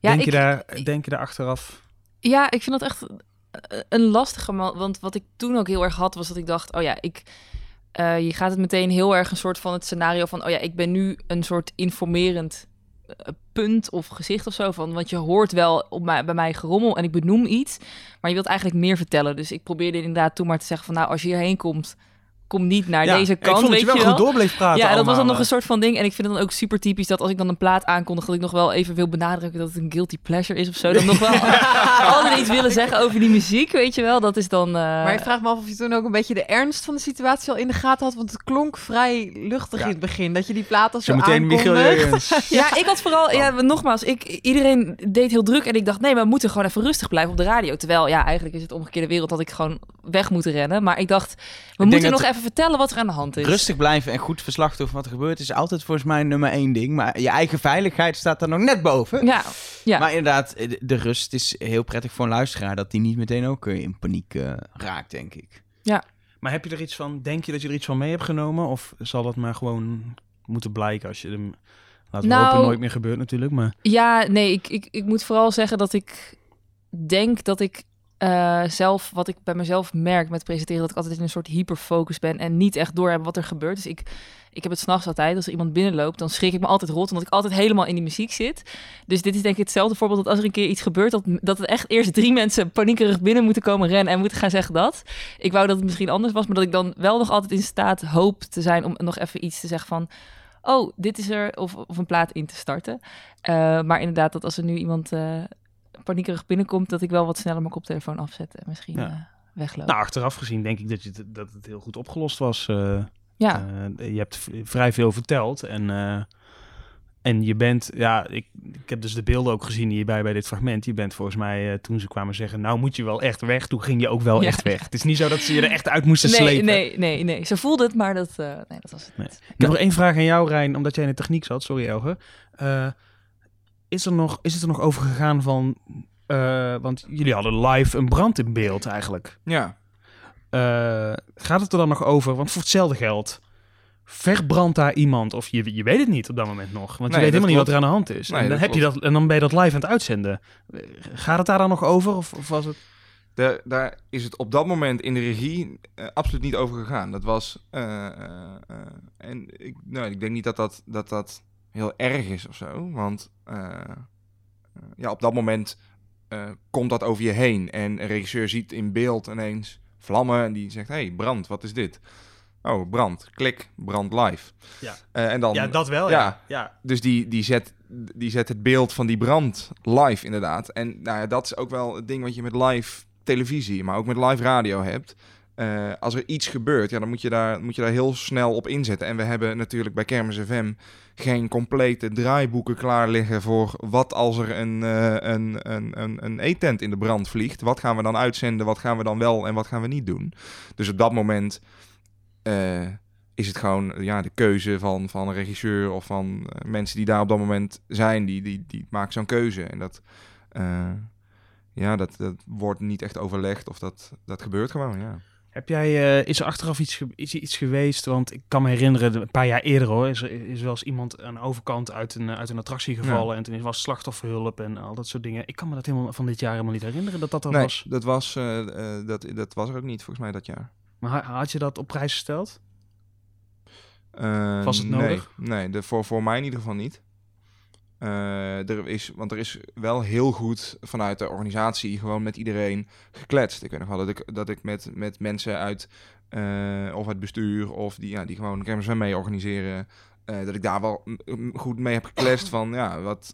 Speaker 2: eh, denk, je
Speaker 4: ik-
Speaker 2: daar, denk je daar achteraf?
Speaker 4: Ja, ik vind dat echt eh, een lastige. Want wat ik toen ook heel erg had, was dat ik dacht: oh ja, ik. eh, je gaat het meteen heel erg een soort van het scenario van: oh ja, ik ben nu een soort informerend eh, punt of gezicht of zo van. Want je hoort wel op mij, bij mij gerommel en ik benoem iets, maar je wilt eigenlijk meer vertellen. Dus ik probeerde inderdaad toen maar te zeggen van: nou, als je hierheen komt, kom niet naar
Speaker 2: Ja,
Speaker 4: deze
Speaker 2: ik
Speaker 4: kant.
Speaker 2: vond dat
Speaker 4: weet
Speaker 2: je wel
Speaker 4: je
Speaker 2: goed
Speaker 4: wel.
Speaker 2: door bleef praten
Speaker 4: Ja, dat was dan nog een soort van ding. En ik vind het dan ook super typisch dat als ik dan een plaat aankondig, dat ik nog wel even wil benadrukken dat het een guilty pleasure is of zo. Dan nog wel altijd iets willen zeggen over die muziek, weet je wel. Dat is dan. eh,
Speaker 5: Maar ik vraag me af of je toen ook een beetje de ernst van de situatie al in de gaten had. Want het klonk vrij luchtig in het begin. Dat je die plaat al zo
Speaker 2: Michiel. Jurgens.
Speaker 4: Ja, ik had vooral, ja, nogmaals, ik, iedereen deed heel druk en ik dacht, nee, we moeten gewoon even rustig blijven op de radio. Terwijl, ja, eigenlijk is het omgekeerde wereld dat ik gewoon weg moet rennen. Maar ik dacht, we moeten
Speaker 1: dat
Speaker 4: nog even vertellen wat er aan de hand is.
Speaker 1: Rustig blijven en goed verslag doen van wat er gebeurt is altijd volgens mij nummer één ding. Maar je eigen veiligheid staat er nog net boven.
Speaker 4: Ja, ja.
Speaker 1: Maar inderdaad, de, rust is heel prettig voor een luisteraar dat die niet meteen ook eh, in paniek eh, raakt, denk ik.
Speaker 4: ja.
Speaker 2: Maar heb je er iets van, denk je dat je er iets van mee hebt genomen? Of zal dat maar gewoon moeten blijken als je hem... Laten we
Speaker 4: Nou-
Speaker 2: hopen nooit meer gebeurt natuurlijk, maar...
Speaker 4: Ja, nee, ik, ik, ik moet vooral zeggen dat ik denk dat ik eh, zelf, wat ik bij mezelf merk met presenteren, dat ik altijd in een soort hyperfocus ben en niet echt doorheb wat er gebeurt. Dus ik, ik heb het s'nachts altijd, als er iemand binnenloopt, dan schrik ik me altijd rot, omdat ik altijd helemaal in die muziek zit. Dus dit is denk ik hetzelfde voorbeeld dat als er een keer iets gebeurt, dat, dat echt eerst drie mensen paniekerig binnen moeten komen rennen en moeten gaan zeggen dat. Ik wou dat het misschien anders was, maar dat ik dan wel nog altijd in staat hoop te zijn om nog even iets te zeggen van oh, dit is er, of, of een plaat in te starten. Eh, maar inderdaad, dat als er nu iemand eh paniekerig binnenkomt, dat ik wel wat sneller mijn koptelefoon afzet en misschien
Speaker 2: Ja.
Speaker 4: eh, wegloop.
Speaker 2: Nou, achteraf gezien denk ik dat, je het, dat het heel goed opgelost was. eh.
Speaker 4: Ja.
Speaker 2: Eh, je hebt vrij veel verteld en, en je bent, ja, ik, ik heb dus de beelden ook gezien hierbij bij dit fragment. Je bent volgens mij, toen ze kwamen zeggen, nou moet je wel echt weg, toen ging je ook wel
Speaker 4: Ja.
Speaker 2: echt weg. Het is niet zo dat ze je er echt uit moesten
Speaker 4: nee,
Speaker 2: slepen.
Speaker 4: nee, nee, nee. Ze voelde het, maar dat, nee, dat was het
Speaker 2: Nee.
Speaker 4: niet.
Speaker 2: Ik heb nog één vraag aan jou, Rijn, omdat jij in de techniek zat. Sorry, Elge. Is, er nog, is het er nog over gegaan van... eh, want jullie hadden live een brand in beeld eigenlijk.
Speaker 3: Ja.
Speaker 2: Eh, gaat het er dan nog over? Want voor hetzelfde geld verbrandt daar iemand. Of je, je weet het niet op dat moment nog. Want je weet helemaal niet wat er aan de hand is.
Speaker 3: Nee,
Speaker 2: en, dan heb je dat, en dan ben je dat live aan het uitzenden. Gaat het daar dan nog over? Of, of was het...
Speaker 3: Daar, daar is het op dat moment in de regie eh, absoluut niet over gegaan. Dat was. en ik, nou, ik denk niet dat dat, dat dat heel erg is of zo. Want eh, eh, ja, op dat moment eh, komt dat over je heen. En een regisseur ziet in beeld ineens vlammen. En die zegt: hey, brand, wat is dit? Oh, brand. Klik, brand live.
Speaker 2: Ja.
Speaker 3: En dan,
Speaker 2: Ja, dat wel,
Speaker 3: Ja.
Speaker 2: ja. ja.
Speaker 3: Dus die, die, zet, die zet het beeld van die brand live, inderdaad. En nou ja, dat is ook wel het ding wat je met live televisie, maar ook met live radio hebt. Eh, als er iets gebeurt, ja, dan moet je, daar, moet je daar heel snel op inzetten. En we hebben natuurlijk bij Kermis FM geen complete draaiboeken klaar liggen voor wat als er een, eh, een, een, een, een eetent in de brand vliegt. Wat gaan we dan uitzenden, wat gaan we dan wel en wat gaan we niet doen. Dus op dat moment eh, is het gewoon ja, de keuze van, van een regisseur of van mensen die daar op dat moment zijn, die, die, die maken zo'n keuze. En dat, ja, dat, dat wordt niet echt overlegd of dat, dat gebeurt gewoon, ja.
Speaker 2: Heb jij, eh, is er achteraf iets, is iets geweest? Want ik kan me herinneren, een paar jaar eerder hoor, is er is wel eens iemand aan de overkant uit een, uit een attractie gevallen. En toen was slachtofferhulp en al dat soort dingen. Ik kan me dat helemaal van dit jaar helemaal niet herinneren dat dat er
Speaker 3: nee,
Speaker 2: was.
Speaker 3: dat was, eh, eh, dat, dat was er ook niet volgens mij dat jaar.
Speaker 2: Maar ha- had je dat op prijs gesteld? Was het
Speaker 3: nee,
Speaker 2: nodig?
Speaker 3: Nee, de, voor, voor mij in ieder geval niet. Uh, er is, want er is wel heel goed vanuit de organisatie gewoon met iedereen gekletst. Ik weet nog wel dat ik, dat ik met, met mensen uit uh, of het bestuur of die, ja, die gewoon kermis mee organiseren, uh, dat ik daar wel goed mee heb gekletst van ja, wat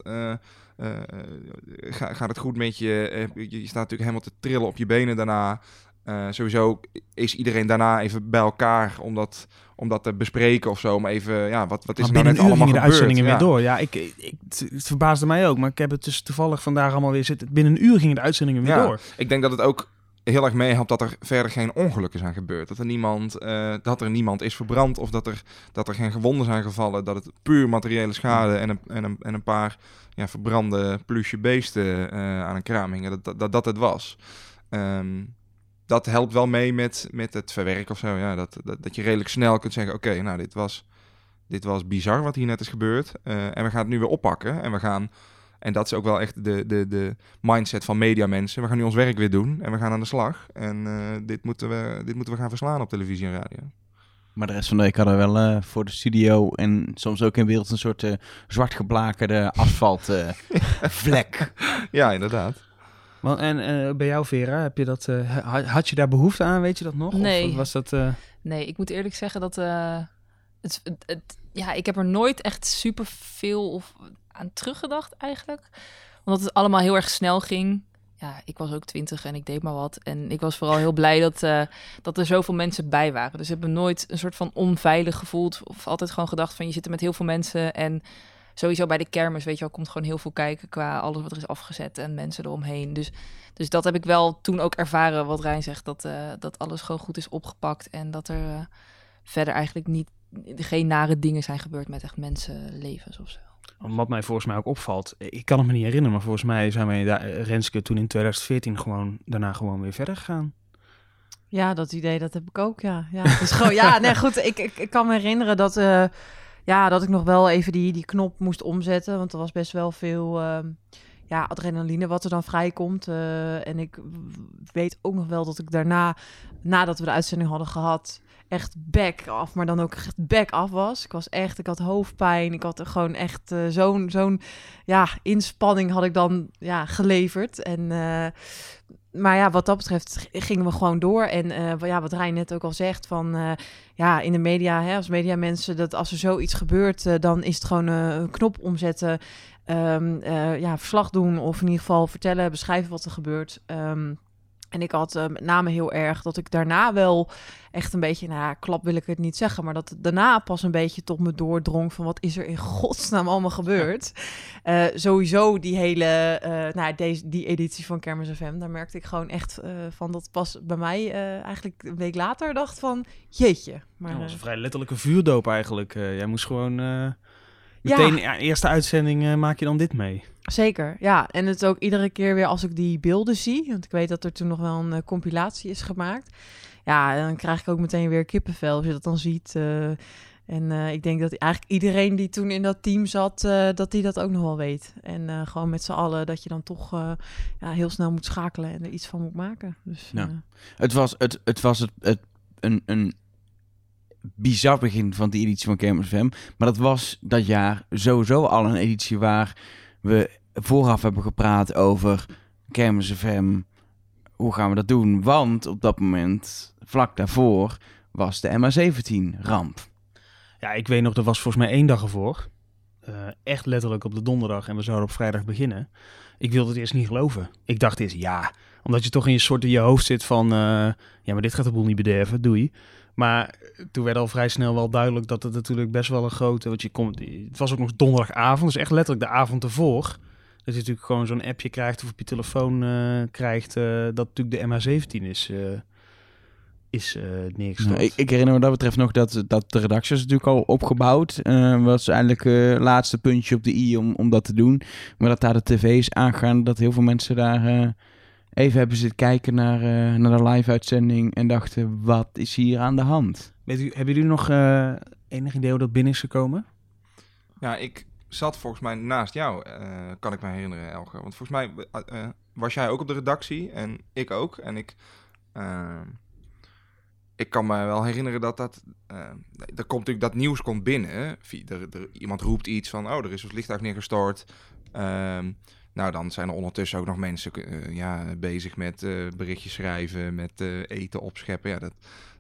Speaker 3: ga, gaat het goed met je? je? Je staat natuurlijk helemaal te trillen op je benen daarna. Sowieso is iedereen daarna even bij elkaar om dat, om dat te bespreken of zo. Maar even, ja, wat, wat is er nou net allemaal
Speaker 2: de
Speaker 3: gebeurd?
Speaker 2: uitzendingen
Speaker 3: ja.
Speaker 2: weer door. Ja, ik, ik, het verbaasde mij ook. Maar ik heb het dus toevallig vandaag allemaal weer zitten. Binnen een uur gingen de uitzendingen weer
Speaker 3: Ja,
Speaker 2: door.
Speaker 3: Ik denk dat het ook heel erg meehelpt dat er verder geen ongelukken zijn gebeurd. Dat er niemand, eh, dat er niemand is verbrand of dat er, dat er geen gewonden zijn gevallen. Dat het puur materiële schade en een, en een, en een paar ja, verbrande plusje beesten eh, aan een kraam hingen. Dat dat, dat, dat het was. Ehm, dat helpt wel mee met, met het verwerken of zo. Ja, dat, dat, dat je redelijk snel kunt zeggen: Oké, nou, dit was, dit was bizar wat hier net is gebeurd. Uh, en we gaan het nu weer oppakken. En we gaan. En dat is ook wel echt de, de, de mindset van mediamensen. We gaan nu ons werk weer doen en we gaan aan de slag. En uh, dit, moeten we, dit moeten we gaan verslaan op televisie en radio.
Speaker 1: Maar de rest van de week hadden we wel uh, voor de studio en soms ook in beeld een soort zwart geblakerde asfaltvlek.
Speaker 3: ja, inderdaad.
Speaker 2: Want, en uh, bij jou, Vera, heb je dat, uh, had je daar behoefte aan, weet je dat nog?
Speaker 4: Nee.
Speaker 2: Of was dat, uh...
Speaker 4: Nee, ik moet eerlijk zeggen dat het, het, het, ja, ik heb er nooit echt super veel of aan teruggedacht eigenlijk. Omdat het allemaal heel erg snel ging. Ja, ik was ook twintig en ik deed maar wat. En ik was vooral heel blij dat, dat er zoveel mensen bij waren. Dus ik heb me nooit een soort van onveilig gevoeld. Of altijd gewoon gedacht van je zit er met heel veel mensen en sowieso bij de kermis, weet je wel, komt gewoon heel veel kijken qua alles wat er is afgezet en mensen eromheen. Dus, dus dat heb ik wel toen ook ervaren, wat Rijn zegt, dat, uh, dat alles gewoon goed is opgepakt en dat er uh, verder eigenlijk niet, geen nare dingen zijn gebeurd met echt mensenlevens of zo.
Speaker 2: Wat mij volgens mij ook opvalt, ik kan het me niet herinneren, maar volgens mij zijn wij daar, Renske toen in 2014 gewoon daarna gewoon weer verder gegaan.
Speaker 5: Ja, dat idee, dat heb ik ook, ja. Ja, het is gewoon, ja, nee, goed, ik, ik, ik kan me herinneren dat... Uh, ja, dat ik nog wel even die, die knop moest omzetten. Want er was best wel veel uh, ja, adrenaline wat er dan vrijkomt. Uh, en ik weet ook nog wel dat ik daarna, nadat we de uitzending hadden gehad, echt back af, maar dan ook echt back af was. Ik was echt, ik had hoofdpijn. Ik had er gewoon echt uh, zo'n zo'n ja, inspanning had ik dan ja, geleverd. En maar ja, wat dat betreft gingen we gewoon door. En uh, ja, wat Rijn net ook al zegt, van uh, ja, in de media, hè, als mediamensen, dat als er zoiets gebeurt, uh, dan is het gewoon een knop omzetten, um, ja, verslag doen of in ieder geval vertellen, beschrijven wat er gebeurt. Um, en ik had met name heel erg dat ik daarna wel echt een beetje, nou ja, klap wil ik het niet zeggen, maar dat het daarna pas een beetje tot me doordrong van wat is er in godsnaam allemaal gebeurd. Uh, sowieso die hele, uh, nou deze, die editie van Kermis FM, daar merkte ik gewoon echt van dat pas bij mij eigenlijk een week later dacht van, jeetje.
Speaker 2: Maar, dat was een vrij letterlijke vuurdoop eigenlijk. jij moest gewoon meteen, ja. eerste uitzending maak je dan dit mee.
Speaker 5: Zeker, ja. En het ook iedere keer weer als ik die beelden zie, want ik weet dat er toen nog wel een uh, compilatie is gemaakt. Ja, dan krijg ik ook meteen weer kippenvel als je dat dan ziet. Uh, en uh, ik denk dat eigenlijk iedereen die toen in dat team zat, dat die dat ook nog wel weet. En gewoon met z'n allen dat je dan toch ja, heel snel moet schakelen en er iets van moet maken. Dus,
Speaker 1: ja. Het was, het, het, was het, het, een, een bizar begin van die editie van FM. Maar dat was dat jaar sowieso al een editie waar we vooraf hebben gepraat over Kermis FM. Hoe gaan we dat doen? Want op dat moment, vlak daarvoor, was de MA17-ramp.
Speaker 2: Ja, ik weet nog, er was volgens mij één dag ervoor. Uh, echt letterlijk op de donderdag en we zouden op vrijdag beginnen. Ik wilde het eerst niet geloven. Ik dacht eerst, ja, omdat je toch in je soort in je hoofd zit van... Uh, ja, maar dit gaat de boel niet bederven, doei. Maar toen werd al vrij snel wel duidelijk dat het natuurlijk best wel een grote... Want je komt, het was ook nog donderdagavond, dus echt letterlijk de avond ervoor. Dat je natuurlijk gewoon zo'n appje krijgt of op je telefoon uh, krijgt... Uh, dat natuurlijk de MH17 is, uh, is neergestort.
Speaker 1: Nou, ik, ik, herinner me dat betreft nog dat, dat de redactie is natuurlijk al opgebouwd. Was eigenlijk het laatste puntje op de i om, om dat te doen. Maar dat daar de tv's aangaan, dat heel veel mensen daar even hebben zitten kijken naar, uh, naar de live-uitzending en dachten, wat is hier aan de hand?
Speaker 2: Weet u, hebben jullie nog uh, enig idee hoe dat binnen is gekomen?
Speaker 3: Ja, ik zat volgens mij naast jou, uh, kan ik me herinneren, Elger. Want volgens mij was jij ook op de redactie en ik ook. En ik, ik kan me wel herinneren dat dat... eh, er komt natuurlijk dat nieuws komt binnen. Er, er, iemand roept iets van, oh, er is een vliegtuig neergestort. Ehm, nou, dan zijn er ondertussen ook nog mensen eh, ja, bezig met eh, berichtjes schrijven, met eh, eten opscheppen. Ja, dat,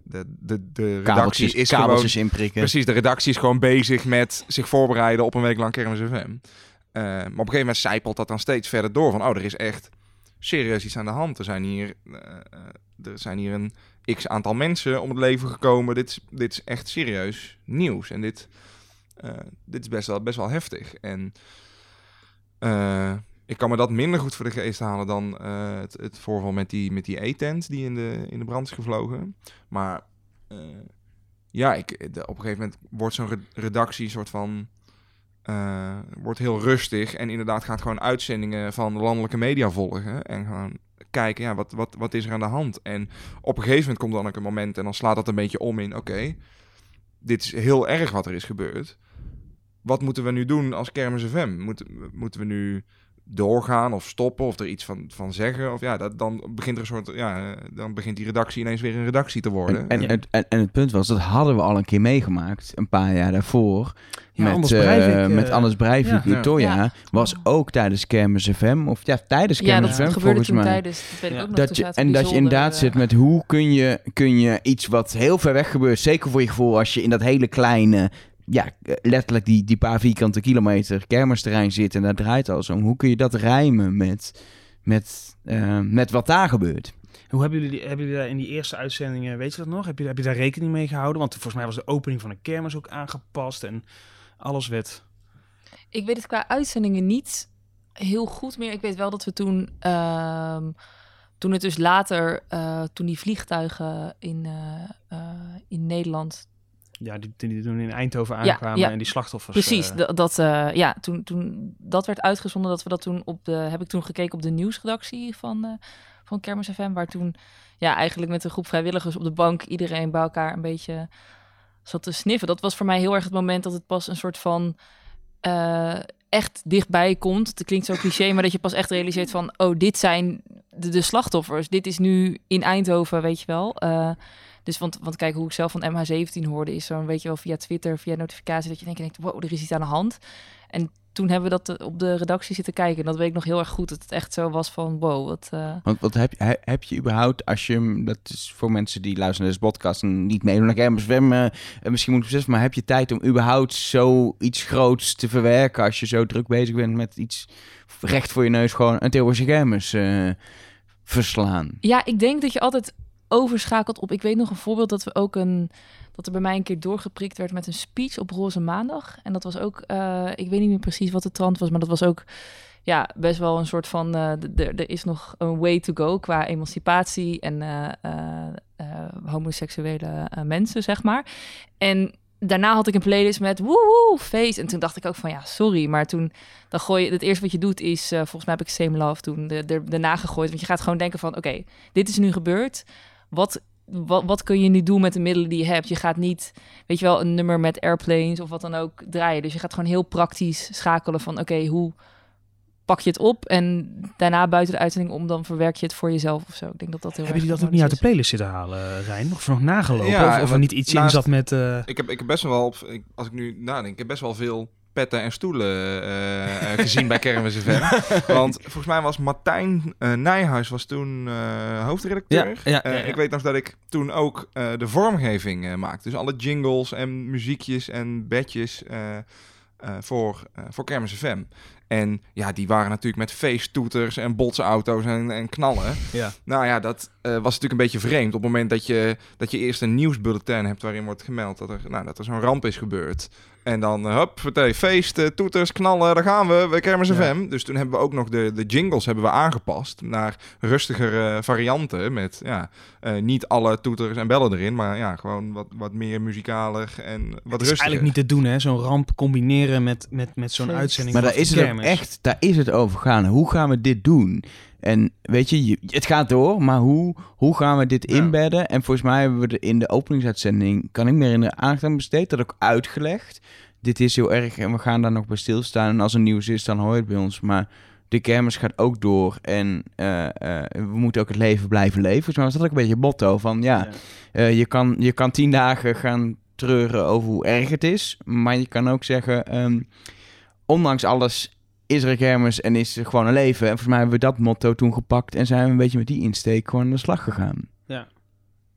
Speaker 3: de, de, de redactie
Speaker 1: Kabeltjes,
Speaker 3: is
Speaker 1: kabeltjes
Speaker 3: gewoon...
Speaker 1: inprikken.
Speaker 3: Precies, de redactie is gewoon bezig met zich voorbereiden op een week lang Kermis FM. Maar op een gegeven moment zijpelt dat dan steeds verder door. Van, oh, er is echt serieus iets aan de hand. Er zijn hier, er zijn hier een x aantal mensen om het leven gekomen. Dit is, dit is echt serieus nieuws. En dit, dit is best wel, best wel heftig. En ik kan me dat minder goed voor de geest halen dan eh, het, het voorval met die, met die E-tent die in de, in de brand is gevlogen. Maar eh, ja, ik, op een gegeven moment wordt zo'n re- redactie soort van... eh, wordt heel rustig en inderdaad gaat gewoon uitzendingen van de landelijke media volgen. En gewoon kijken, ja, wat, wat, wat is er aan de hand? En op een gegeven moment komt dan ook een moment en dan slaat dat een beetje om in... Oké, dit is heel erg wat er is gebeurd. Wat moeten we nu doen als Kermis FM? Moeten, moeten we nu doorgaan of stoppen of er iets van, van zeggen? Of ja, dat, dan begint er een soort, ja, dan begint die redactie ineens weer een redactie te worden.
Speaker 1: En, en, het- en, en het punt was, dat hadden we al een keer meegemaakt, een paar jaar daarvoor.
Speaker 2: Ja,
Speaker 1: met,
Speaker 2: Anders
Speaker 1: eh,
Speaker 2: Breivik, eh,
Speaker 1: met Anders Breivik,
Speaker 2: ja.
Speaker 1: Utoya,
Speaker 4: Ja.
Speaker 1: was ook tijdens Kermis FM, of ja, tijdens
Speaker 4: Ja,
Speaker 1: Kermis
Speaker 4: dat
Speaker 1: FM volgens mij.
Speaker 4: tijdens, dat weet ik
Speaker 2: Ja.
Speaker 4: ook nog.
Speaker 1: Dat
Speaker 4: toen
Speaker 1: je, en dat je inderdaad
Speaker 4: eh,
Speaker 1: zit met hoe kun je, kun je iets wat heel ver weg gebeurt, zeker voor je gevoel als je in dat hele kleine, ja, letterlijk die, die paar vierkante kilometer kermisterrein zit en daar draait alles om. Hoe kun je dat rijmen met, met, eh, met wat daar gebeurt?
Speaker 2: Hoe hebben jullie, die- hebben jullie daar in die eerste uitzendingen, weet je dat nog? Heb je, heb je daar rekening mee gehouden? Want volgens mij was de opening van de kermis ook aangepast en alles werd...
Speaker 4: Ik weet het qua uitzendingen niet heel goed meer. Ik weet wel dat we toen, ehm, toen het dus later, eh, toen die vliegtuigen in, eh, in Nederland
Speaker 2: Ja, die, die toen in Eindhoven aankwamen
Speaker 4: ja.
Speaker 2: en die slachtoffers...
Speaker 4: Precies,
Speaker 2: eh,
Speaker 4: dat, eh, ja, toen, toen dat werd uitgezonden, dat we dat toen op de, heb ik toen gekeken op de nieuwsredactie van, eh van Kermis FM, waar toen ja, eigenlijk met een groep vrijwilligers op de bank iedereen bij elkaar een beetje zat te sniffen. Dat was voor mij heel erg het moment dat het pas een soort van echt dichtbij komt. Het klinkt zo cliché, maar dat je pas echt realiseert van, oh, dit zijn de, de slachtoffers. Dit is nu in Eindhoven, weet je wel. Dus want, want kijk, hoe ik zelf van MH17 hoorde, is zo'n, weet je wel, via Twitter, via notificatie, dat je denkt, denkt, wow, er is iets aan de hand. En toen hebben we dat eh, op de redactie zitten kijken. En dat weet ik nog heel erg goed, dat het echt zo was van, wow, wat... eh,
Speaker 1: Want wat heb, je- he- heb je überhaupt, als je, dat is voor mensen die luisteren naar deze podcast en niet meedoen naar Kermis FM, eh, misschien moet ik beseffen, maar heb je tijd om überhaupt zoiets groots te verwerken als je zo druk bezig bent met iets recht voor je neus gewoon een Tilburgse Kermis verslaan?
Speaker 4: Ja, ik denk dat je altijd overschakelt op. Ik weet nog een voorbeeld dat we ook een. Dat er bij mij een keer doorgeprikt werd met een speech op Roze Maandag. En dat was ook. eh, ik weet niet meer precies wat de trant was, maar dat was ook. Ja, best wel een soort van. eh, er is nog een way to go qua emancipatie en eh, homoseksuele mensen, zeg maar. En daarna had ik een playlist met woehoe, feest. En toen dacht ik ook van ja, sorry. Maar toen, dan gooi je, het eerste wat je doet is, volgens mij heb ik Same Love toen de, de, daarna gegooid. Want je gaat gewoon denken van, oké, dit is nu gebeurd. Wat, wat, wat kun je nu doen met de middelen die je hebt? Je gaat niet, weet je wel, een nummer met airplanes of wat dan ook draaien. Dus je gaat gewoon heel praktisch schakelen van, oké, hoe pak je het op? En daarna buiten de uitzending om, dan verwerk je het voor jezelf of zo. Ik denk dat dat heel
Speaker 2: Hebben jullie dat ook niet uit de playlist zitten halen, Rijn? Of nog nagelopen?
Speaker 3: Ja,
Speaker 2: of, of er niet iets in
Speaker 3: naast-
Speaker 2: zat met... eh,
Speaker 3: Ik heb, ik heb best wel, op, ik- als ik nu nadenk, ik heb best wel veel petten en stoelen eh, eh, gezien bij Kermis FM. Want volgens mij was Martijn eh, Nijhuis was toen hoofdredacteur.
Speaker 2: Ja, ja, ja, ja.
Speaker 3: Ik weet nog dat ik toen ook de vormgeving maakte. Dus alle jingles en muziekjes en bedjes voor, voor Kermis FM. En ja, die waren natuurlijk met feesttoeters en botsauto's en, en knallen.
Speaker 2: Ja.
Speaker 3: Nou ja, dat was natuurlijk een beetje vreemd. Op het moment dat je, dat je eerst een nieuwsbulletin hebt waarin wordt gemeld dat er, nou, dat er zo'n ramp is gebeurd. En dan, uh, hup, feest, eh, toeters, knallen, daar gaan we, we Kermis
Speaker 2: Ja.
Speaker 3: FM. Dus toen hebben we ook nog de, de jingles hebben we aangepast naar rustigere varianten. Met ja, eh, niet alle toeters en bellen erin, maar ja, gewoon wat, wat meer muzikaler en wat
Speaker 2: het is
Speaker 3: rustiger.
Speaker 2: eigenlijk niet te doen, hè? Zo'n ramp combineren met, met, met zo'n uitzending
Speaker 1: Maar daar is het echt, daar is het over gaan. Hoe gaan we dit doen? En weet je, je- het gaat door, maar hoe, hoe gaan we dit
Speaker 3: Ja.
Speaker 1: inbedden? En volgens mij hebben we er in de openingsuitzending, kan ik me herinneren, aandacht aan besteed. Dat ook uitgelegd. Dit is heel erg en we gaan daar nog bij stilstaan. En als er nieuws is, dan hoor je het bij ons. Maar de kermis gaat ook door en eh, eh, we moeten ook het leven blijven leven. Volgens mij was dat ook een beetje motto van ja,
Speaker 2: Ja.
Speaker 1: eh, je, kan, je kan tien dagen gaan treuren over hoe erg het is, maar je kan ook zeggen, ehm, ondanks alles is er een kermis en is er gewoon een leven. En volgens mij hebben we dat motto toen gepakt en zijn we een beetje met die insteek gewoon aan de slag gegaan.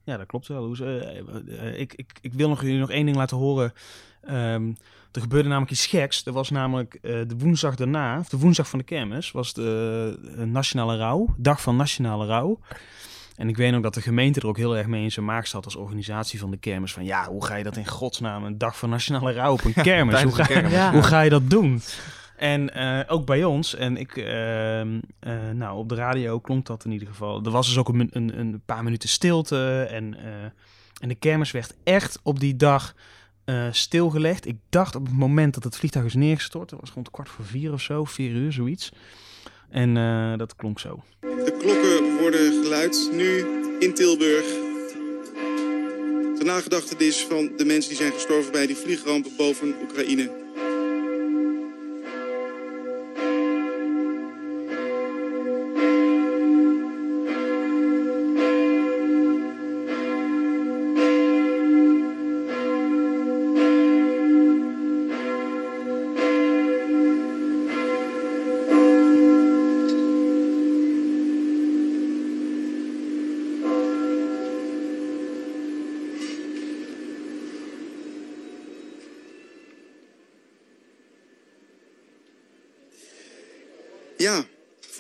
Speaker 2: Ja, dat klopt wel. Eh, eh, ik, ik, ik wil nog jullie nog één ding laten horen. Ehm, er gebeurde namelijk iets geks. Er was namelijk eh, de woensdag daarna, of de woensdag van de kermis, was de Nationale Rouw. Dag van Nationale Rouw. En ik weet ook dat de gemeente er ook heel erg mee in zijn maak zat als organisatie van de kermis. Van ja, hoe ga je dat in godsnaam een dag van Nationale Rouw op een kermis? hoe,
Speaker 3: tijdens de
Speaker 2: ga,
Speaker 3: kermis.
Speaker 5: Ja.
Speaker 2: hoe ga je dat doen? En eh, ook bij ons, en ik, ehm, eh, nou, op de radio klonk dat in ieder geval. Er was dus ook een, een, een paar minuten stilte. En, eh, en de kermis werd echt op die dag stilgelegd. Ik dacht op het moment dat het vliegtuig is neergestort, dat was rond kwart voor vier of zo, vier uur, zoiets. En dat klonk zo.
Speaker 11: De klokken worden geluid nu in Tilburg. Ter nagedachtenis van de mensen die zijn gestorven bij die vliegramp boven Oekraïne.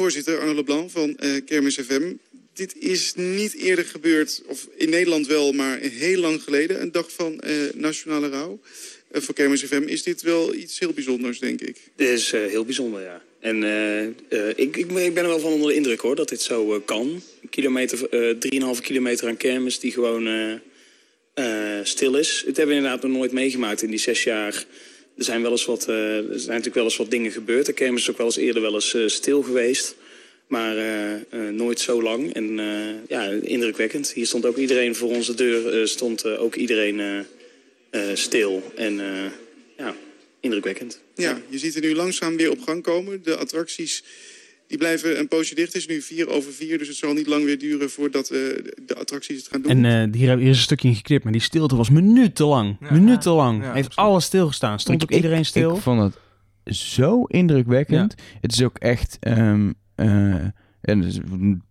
Speaker 11: Voorzitter Arno Leblanc van eh Kermis FM. Dit is niet eerder gebeurd, of in Nederland wel, maar heel lang geleden. Een dag van eh, nationale rouw. Eh, voor Kermis FM is dit wel iets heel bijzonders, denk ik.
Speaker 12: Dit is heel bijzonder, ja. En ik, ik, ben- er wel van onder de indruk hoor, dat dit zo kan. Kilometer, eh 3,5 kilometer aan kermis die gewoon stil is. Het hebben we inderdaad nog nooit meegemaakt in die zes jaar. Er zijn, wel eens wat, eh, er zijn natuurlijk wel eens wat dingen gebeurd. De kermis is ook wel eens eerder wel eens eh, stil geweest. Maar eh, nooit zo lang. En ja, indrukwekkend. Hier stond ook iedereen voor onze deur, stond ook iedereen stil. En ja, indrukwekkend.
Speaker 11: Ja, je ziet er nu langzaam weer op gang komen. De attracties die blijven een poosje dicht. Het is nu vier over vier, dus het zal niet lang weer duren voordat eh, de attracties het gaan doen.
Speaker 2: En eh, hier, heb- hier is een stukje in geknipt, maar die stilte was minutenlang.
Speaker 3: Ja.
Speaker 2: Minutenlang.
Speaker 3: Ja,
Speaker 2: Heeft
Speaker 3: absoluut.
Speaker 2: alles stilgestaan. Stond ook
Speaker 1: Ik-
Speaker 2: iedereen stil.
Speaker 1: Ik vond het zo indrukwekkend. Het is ook echt... ehm, eh, en dus,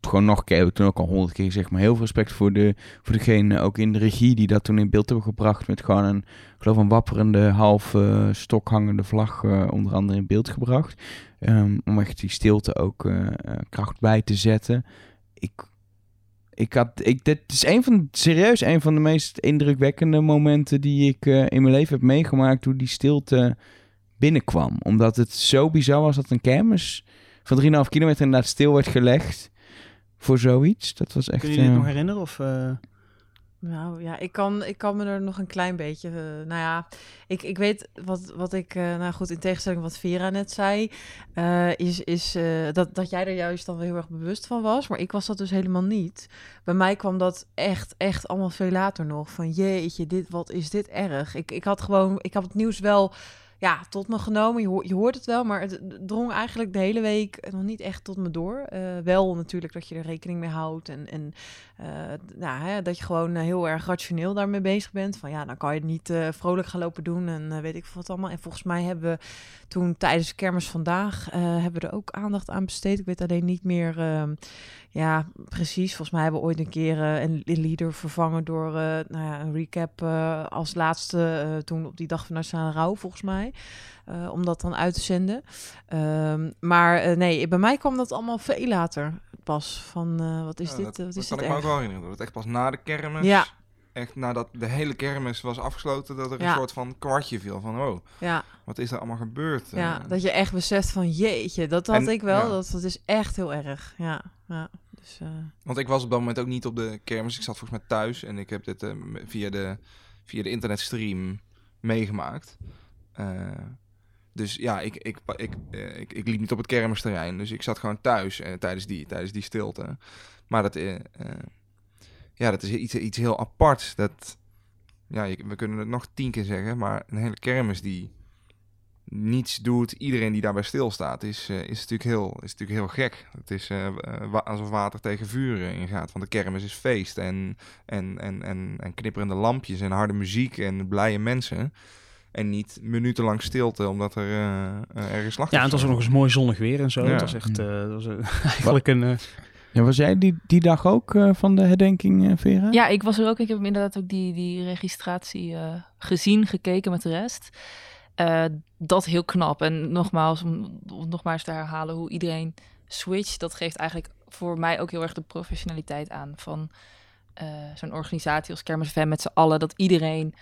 Speaker 1: gewoon nog een keer, toen ook al honderd keer gezegd, maar heel veel respect voor, de, voor degene ook in de regie die dat toen in beeld hebben gebracht met gewoon een, geloof een wapperende, half eh, stok hangende vlag eh, onder andere in beeld gebracht. Ehm, om echt die stilte ook eh, eh, kracht bij te zetten. Ik, ik had, ik, dit is een van, serieus een van de meest indrukwekkende momenten die ik eh, in mijn leven heb meegemaakt, hoe die stilte binnenkwam. Omdat het zo bizar was dat een kermis van 3,5 kilometer inderdaad stil werd gelegd voor zoiets. Dat was echt...
Speaker 2: Kun je je
Speaker 1: eh,
Speaker 2: nog herinneren? Of, eh,
Speaker 5: Nou ja, ik kan, ik kan me er nog een klein beetje. eh, nou ja, ik, ik weet wat, wat ik. eh, nou goed, in tegenstelling wat Vera net zei. eh, is is dat, dat jij er juist dan weer heel erg bewust van was. Maar ik was dat dus helemaal niet. Bij mij kwam dat echt, echt allemaal veel later nog. Van jeetje, dit, wat is dit erg? Ik, ik had gewoon. Ik had het nieuws wel. Ja, tot me genomen. Je, hoort- het wel, maar het drong eigenlijk de hele week nog niet echt tot me door. Eh, wel natuurlijk dat je er rekening mee houdt en, en eh, nou, hè, dat je gewoon eh, heel erg rationeel daarmee bezig bent. Van ja, dan kan je het niet vrolijk gaan lopen doen en weet ik wat allemaal. En volgens mij hebben we toen tijdens Kermis vandaag hebben we er ook aandacht aan besteed. Ik weet alleen niet meer, ehm, ja, precies. Volgens mij hebben we ooit een keer eh, een leader vervangen door eh, nou ja, een recap eh, als laatste toen op die dag van Nationale Rouw, volgens mij. om dat dan uit te zenden. Ehm, maar nee, bij mij kwam dat allemaal veel later pas. Van wat is
Speaker 3: Ja,
Speaker 5: dit?
Speaker 3: dat,
Speaker 5: wat
Speaker 3: dat
Speaker 5: is
Speaker 3: kan
Speaker 5: dit
Speaker 3: ik me ook wel herinneren. Dat het echt pas na de kermis,
Speaker 5: Ja.
Speaker 3: echt nadat de hele kermis was afgesloten, dat er een soort van kwartje viel van, oh,
Speaker 5: Ja.
Speaker 3: wat is er allemaal gebeurd?
Speaker 5: Ja, dat je echt beseft van jeetje, dat had
Speaker 3: En-
Speaker 5: ik wel. Dat, dat is echt heel erg. Ja, ja. Dus, eh,
Speaker 3: Want ik was op dat moment ook niet op de kermis. Ik zat volgens mij thuis en ik heb dit eh, via, de, via de internetstream meegemaakt. Eh, dus ja, ik, ik, ik, ik, liep niet op het kermisterrein. Dus ik zat gewoon thuis tijdens, die, tijdens die stilte. Maar dat, ja, dat is iets, iets heel apart. Dat, ja, we kunnen het nog tien keer zeggen, maar een hele kermis die niets doet, iedereen die daarbij stilstaat, is, eh, is, natuurlijk, heel, is natuurlijk heel gek. Het is eh, eh, wa- alsof water tegen vuur eh, ingaat. Want de kermis is feest en, en, en, en, en knipperende lampjes en harde muziek en blije mensen. En niet minutenlang stilte, omdat er eh, eh, ergens slachtoffers
Speaker 2: Ja, en het was ook nog eens mooi zonnig weer en zo.
Speaker 3: Ja.
Speaker 2: Het was echt eh, het was, eigenlijk een...
Speaker 1: Ja, was jij die, die dag ook eh, van de herdenking, eh, Vera?
Speaker 4: Ja, ik was er ook. Ik heb inderdaad ook die, die registratie eh, gezien, gekeken met de rest. Eh, dat heel knap. En nogmaals, om, om nog maar eens te herhalen hoe iedereen switcht, dat geeft eigenlijk voor mij ook heel erg de professionaliteit aan van eh, zo'n organisatie als Kermis FM met z'n allen. Dat iedereen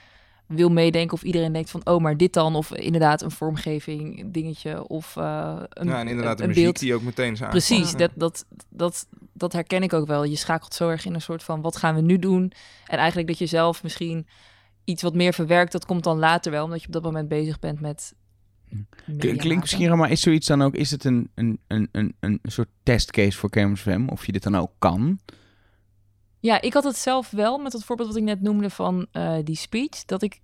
Speaker 4: wil meedenken of iedereen denkt van, oh, maar dit dan. Of inderdaad een vormgeving dingetje of eh, een,
Speaker 3: Ja, en inderdaad de
Speaker 4: een
Speaker 3: muziek
Speaker 4: beeld.
Speaker 3: die ook meteen is
Speaker 4: Precies, dat, dat, dat, dat herken ik ook wel. Je schakelt zo erg in een soort van, wat gaan we nu doen? En eigenlijk dat je zelf misschien iets wat meer verwerkt, dat komt dan later wel, omdat je op dat moment bezig bent met...
Speaker 1: Klinkt misschien, maar is zoiets dan ook, is het een, een, een, een, een soort testcase voor FM? Of je dit dan ook kan?
Speaker 4: Ja, ik had het zelf wel met het voorbeeld wat ik net noemde van eh, die speech. Dat ik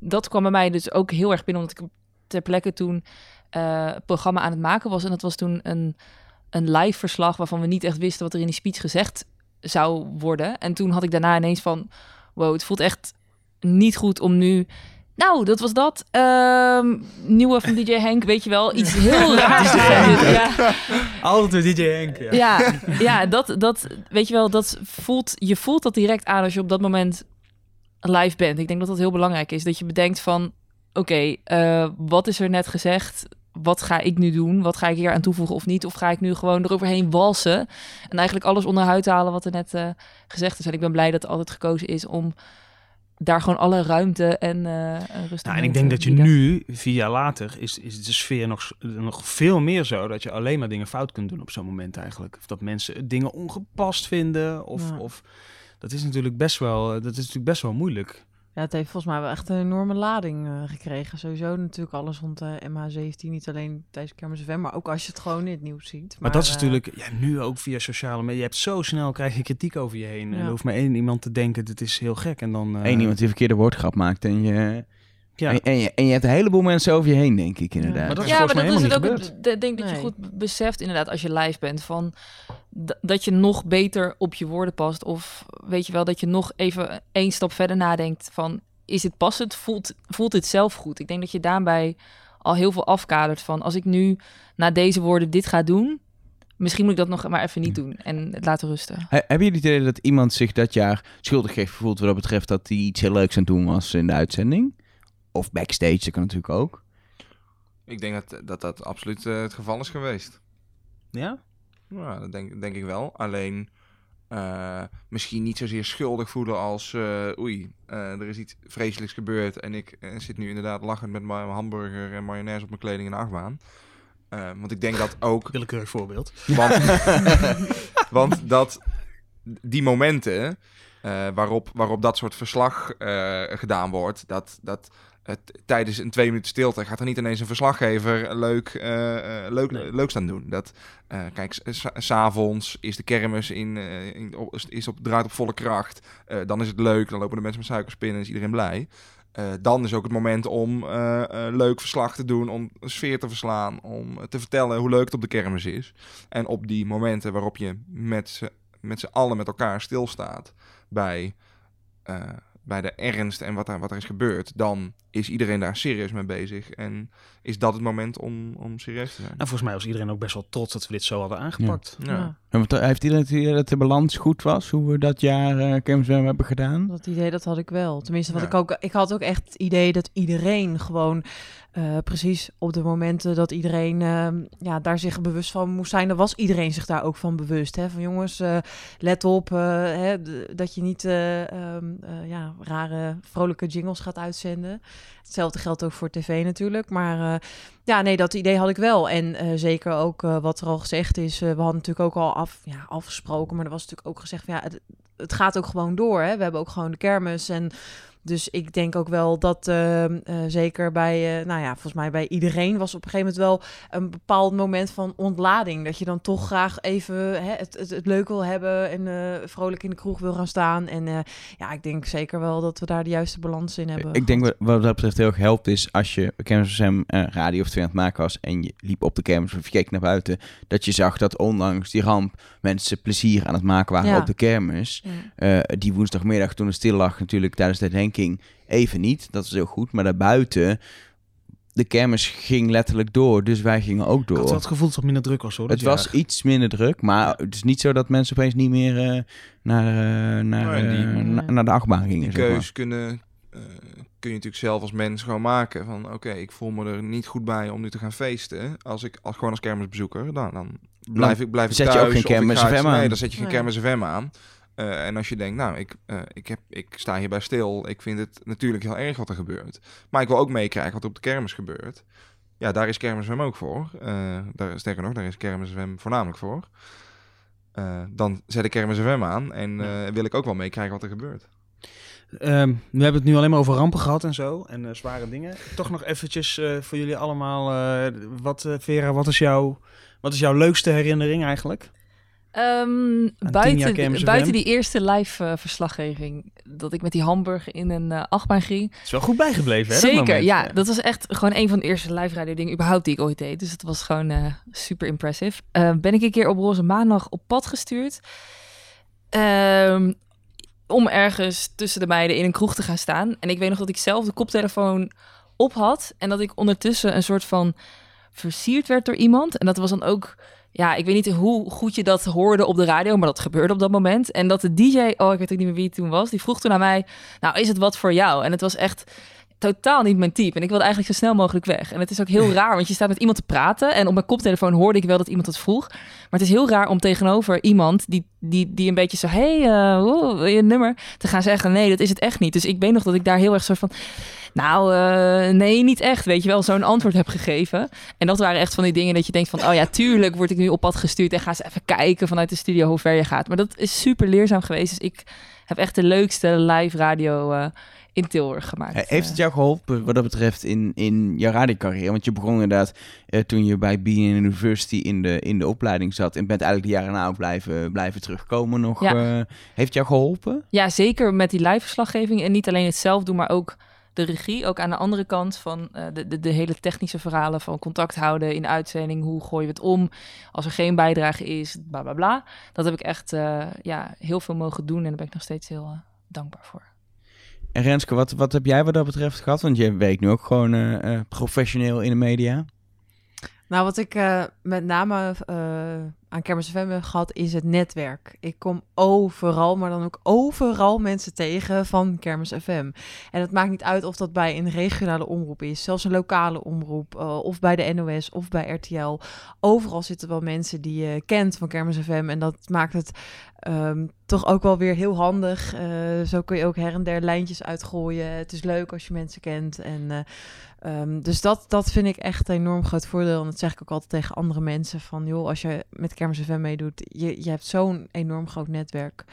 Speaker 4: dat kwam bij mij dus ook heel erg binnen, omdat ik ter plekke toen eh, het programma aan het maken was. En dat was toen een, een live verslag waarvan we niet echt wisten wat er in die speech gezegd zou worden. En toen had ik daarna ineens van, wow, het voelt echt niet goed om nu. Nou, dat was dat. Ehm, nieuwe van DJ Henk, weet je wel. Iets heel raars. Ja.
Speaker 2: Altijd weer DJ Henk. Ja,
Speaker 4: Ja, ja dat, dat, weet je wel, dat voelt, je voelt dat direct aan als je op dat moment live bent. Ik denk dat dat heel belangrijk is. Dat je bedenkt van, oké, eh, wat is er net gezegd? Wat ga ik nu doen? Wat ga ik hier aan toevoegen of niet? Of ga ik nu gewoon eroverheen walsen? En eigenlijk alles onderuit halen wat er net eh, gezegd is. En ik ben blij dat er altijd gekozen is om daar gewoon alle ruimte en eh rust
Speaker 2: Nou, en ik denk dat je nu, vier jaar later, is, is de sfeer nog, nog veel meer zo dat je alleen maar dingen fout kunt doen op zo'n moment eigenlijk. Of dat mensen dingen ongepast vinden. Of,
Speaker 5: Ja.
Speaker 2: of dat is natuurlijk best wel, dat is natuurlijk best wel moeilijk.
Speaker 5: Ja, het heeft volgens mij wel echt een enorme lading eh, gekregen. Sowieso natuurlijk alles rond de MH17. Niet alleen tijdens Kermis FM, maar ook als je het gewoon in het nieuws ziet.
Speaker 2: Maar, dat is
Speaker 5: eh,
Speaker 2: natuurlijk, ja, nu ook via sociale media. Je hebt zo snel krijg je kritiek over je heen. En
Speaker 5: Ja.
Speaker 2: er hoeft maar één iemand te denken, dit is heel gek. En dan... eh,
Speaker 1: Eén iemand die een verkeerde woordgrap maakt en je...
Speaker 2: Ja.
Speaker 1: En, en je, en je hebt een heleboel mensen over je heen, denk ik inderdaad.
Speaker 2: Maar dat is
Speaker 4: ja, maar
Speaker 2: volgens
Speaker 4: dat
Speaker 2: mij
Speaker 4: is het ook. Ik denk dat je
Speaker 5: Nee.
Speaker 4: goed beseft, inderdaad, als je live bent, van dat je nog beter op je woorden past. Of weet je wel, dat je nog even één stap verder nadenkt van, is het passend? Voelt, voelt het zelf goed? Ik denk dat je daarbij al heel veel afkadert van, als ik nu na deze woorden dit ga doen, misschien moet ik dat nog maar even niet doen en het laten rusten.
Speaker 1: He- Heb je het idee dat iemand zich dat jaar schuldig heeft gevoeld wat dat betreft dat hij iets heel leuks aan het doen was in de uitzending? Of backstage, dat kan natuurlijk ook.
Speaker 3: Ik denk dat dat, dat absoluut eh, het geval is geweest.
Speaker 2: Ja?
Speaker 3: Ja, dat denk, denk ik wel. Alleen eh, misschien niet zozeer schuldig voelen als... eh, oei, eh, er is iets vreselijks gebeurd... en ik zit nu inderdaad lachend met mijn hamburger en mayonaise op mijn kleding in de achtbaan. Want ik denk dat ook...
Speaker 2: Willekeurig voorbeeld.
Speaker 3: Want, want dat, die momenten waarop, waarop dat soort verslag gedaan wordt, dat, dat tijdens een twee minuten stilte gaat er niet ineens een verslaggever leuk, eh, eh, leuk, leuk staan doen. Dat, eh, kijk, s'avonds is de kermis in, in, op, is op, draait op volle kracht. Dan is het leuk, dan lopen de mensen met suikerspinnen en is iedereen blij. Dan is ook het moment om leuk verslag te doen, om een sfeer te verslaan, om te vertellen hoe leuk het op de kermis is. En op die momenten waarop je met z'n, allen met elkaar stilstaat bij, bij de ernst en wat er, wat er is gebeurd, dan is iedereen daar serieus mee bezig. En is dat het moment om, om serieus te zijn.
Speaker 2: En volgens mij was iedereen ook best wel trots dat we dit zo hadden aangepakt.
Speaker 3: Ja.
Speaker 1: Wat, heeft iedereen het idee dat de balans goed was, hoe we dat jaar uh, hebben gedaan?
Speaker 5: Dat idee, dat had ik wel. Tenminste, wat
Speaker 1: Ja.
Speaker 5: ik ook... Ik had ook echt het idee dat iedereen gewoon... eh, precies op de momenten dat iedereen ehm, ja, daar zich bewust van moest zijn... dan was iedereen zich daar ook van bewust. Hè? Van jongens, eh, let op eh, hè, dat je niet eh, ehm, eh, ja, rare, vrolijke jingles gaat uitzenden. Hetzelfde geldt ook voor tv natuurlijk. Maar ja, nee, dat idee had ik wel. En zeker ook wat er al gezegd is. we hadden natuurlijk ook al af, ja, afgesproken. Maar er was natuurlijk ook gezegd van ja, het, het gaat ook gewoon door. Hè? We hebben ook gewoon de kermis. En Dus ik denk ook wel dat ehm, eh, zeker bij, eh, nou ja, volgens mij bij iedereen was op een gegeven moment wel een bepaald moment van ontlading. Dat je dan toch graag even hè, het, het, het leuk wil hebben en eh, vrolijk in de kroeg wil gaan staan. En ja, ik denk zeker wel dat we daar de juiste balans in hebben.
Speaker 1: Ik denk wat, wat dat betreft heel erg helpt is als je Kermis FM radio of twee aan het maken was en je liep op de kermis of je keek naar buiten, dat je zag dat ondanks die ramp mensen plezier aan het maken waren
Speaker 5: Ja.
Speaker 1: op de kermis.
Speaker 5: Ja.
Speaker 1: Die woensdagmiddag toen het stil lag natuurlijk tijdens de herdenking even niet. Dat is heel goed. Maar daarbuiten, de kermis ging letterlijk door. Dus wij gingen ook
Speaker 2: Ik
Speaker 1: door.
Speaker 2: had wel het gevoel dat het minder druk was hoor.
Speaker 1: Het was
Speaker 2: jaar.
Speaker 1: iets minder druk, maar het is niet zo dat mensen opeens niet meer eh, naar, eh, naar,
Speaker 3: die-
Speaker 1: eh, na- naar de achtbaan gingen.
Speaker 3: Die
Speaker 1: zeg maar.
Speaker 3: keus kunnen, eh, kun je natuurlijk zelf als mens gewoon maken. Van oké, ik voel me er niet goed bij om nu te gaan feesten. Als ik als, gewoon als kermisbezoeker, dan, dan blijf ik, blijf ik
Speaker 1: zet je
Speaker 3: thuis.
Speaker 1: ook geen
Speaker 3: of ik
Speaker 1: Kermis
Speaker 3: ga
Speaker 1: FM
Speaker 3: iets-
Speaker 1: aan.
Speaker 3: Nee, dan zet je geen
Speaker 5: Nee.
Speaker 3: kermis FM aan. Eh, en als je denkt, nou, ik, eh, ik, heb, ik sta hierbij stil. Ik vind het natuurlijk heel erg wat er gebeurt. Maar ik wil ook meekrijgen wat er op de kermis gebeurt. Ja, daar is Kermis FM ook voor. Eh, daar, sterker nog, daar is Kermis FM voornamelijk voor. Dan zet ik Kermis FM aan en wil ik ook wel meekrijgen wat er gebeurt.
Speaker 2: Ehm, we hebben het nu alleen maar over rampen gehad en zo. En zware dingen. Toch nog eventjes voor jullie allemaal. wat, Vera, wat is, jouw, wat is jouw leukste herinnering eigenlijk?
Speaker 4: Ehm, buiten, die eerste live eh, verslaggeving, dat ik met die hamburger in een eh, achtbaan ging.
Speaker 2: Het is wel goed bijgebleven, hè? dat
Speaker 4: Zeker,
Speaker 2: moment.
Speaker 4: ja. Dat was echt gewoon een van de eerste live radio dingen überhaupt die ik ooit deed. Dus het was gewoon eh, super impressive. Eh, ben ik een keer op Roze Maandag op pad gestuurd. Ehm, om ergens tussen de meiden in een kroeg te gaan staan. En ik weet nog dat ik zelf de koptelefoon op had. En dat ik ondertussen een soort van versierd werd door iemand. En dat was dan ook... Ja, ik weet niet hoe goed je dat hoorde op de radio, maar dat gebeurde op dat moment. En dat de DJ, oh, ik weet ook niet meer wie het toen was, die vroeg toen aan mij, nou, is het wat voor jou? En het was echt totaal niet mijn type. En ik wilde eigenlijk zo snel mogelijk weg. En het is ook heel raar, want je staat met iemand te praten. En op mijn koptelefoon hoorde ik wel dat iemand het vroeg. Maar het is heel raar om tegenover iemand die, die, die een beetje zo... hey, eh, oeh, wil je een nummer? Te gaan zeggen, nee, dat is het echt niet. Dus ik weet nog dat ik daar heel erg soort van... Nou, eh, nee, niet echt. Weet je wel, zo'n antwoord heb gegeven. En dat waren echt van die dingen dat je denkt van... Oh ja, tuurlijk word ik nu op pad gestuurd. En ga eens even kijken vanuit de studio hoe ver je gaat. Maar dat is super leerzaam geweest. Dus ik heb echt de leukste live radio eh, in Tilburg gemaakt.
Speaker 1: Heeft het jou geholpen wat dat betreft in, in jouw radiocarrière? Want je begon inderdaad eh, toen je bij BN University in de, in de opleiding zat... en bent eigenlijk de jaren na ook blijven, blijven terugkomen nog.
Speaker 4: Ja.
Speaker 1: heeft het jou geholpen?
Speaker 4: Ja, zeker met die live verslaggeving. En niet alleen het zelf doen, maar ook de regie. Ook aan de andere kant van eh, de, de, de hele technische verhalen van contact houden in de uitzending. Hoe gooien we het om als er geen bijdrage is, bla bla bla. Dat heb ik echt eh, ja, heel veel mogen doen en daar ben ik nog steeds heel eh, dankbaar voor.
Speaker 1: En Renske, wat, wat heb jij wat dat betreft gehad? Want je werkt nu ook gewoon eh, eh, professioneel in de media.
Speaker 5: Nou, wat ik eh, met name eh, aan Kermis FM gehad, is het netwerk. Ik kom overal, maar dan ook overal mensen tegen van Kermis FM. En het maakt niet uit of dat bij een regionale omroep is, zelfs een lokale omroep, eh, of bij de NOS of bij RTL. Overal zitten wel mensen die je kent van Kermis FM. En dat maakt het ehm, toch ook wel weer heel handig. Eh, zo kun je ook her en der lijntjes uitgooien. Het is leuk als je mensen kent. En, eh, ehm, dus dat, dat vind ik echt een enorm groot voordeel. En dat zeg ik ook altijd tegen andere mensen. Van joh, als je met Kermis FM meedoet, je, je hebt zo'n enorm groot netwerk.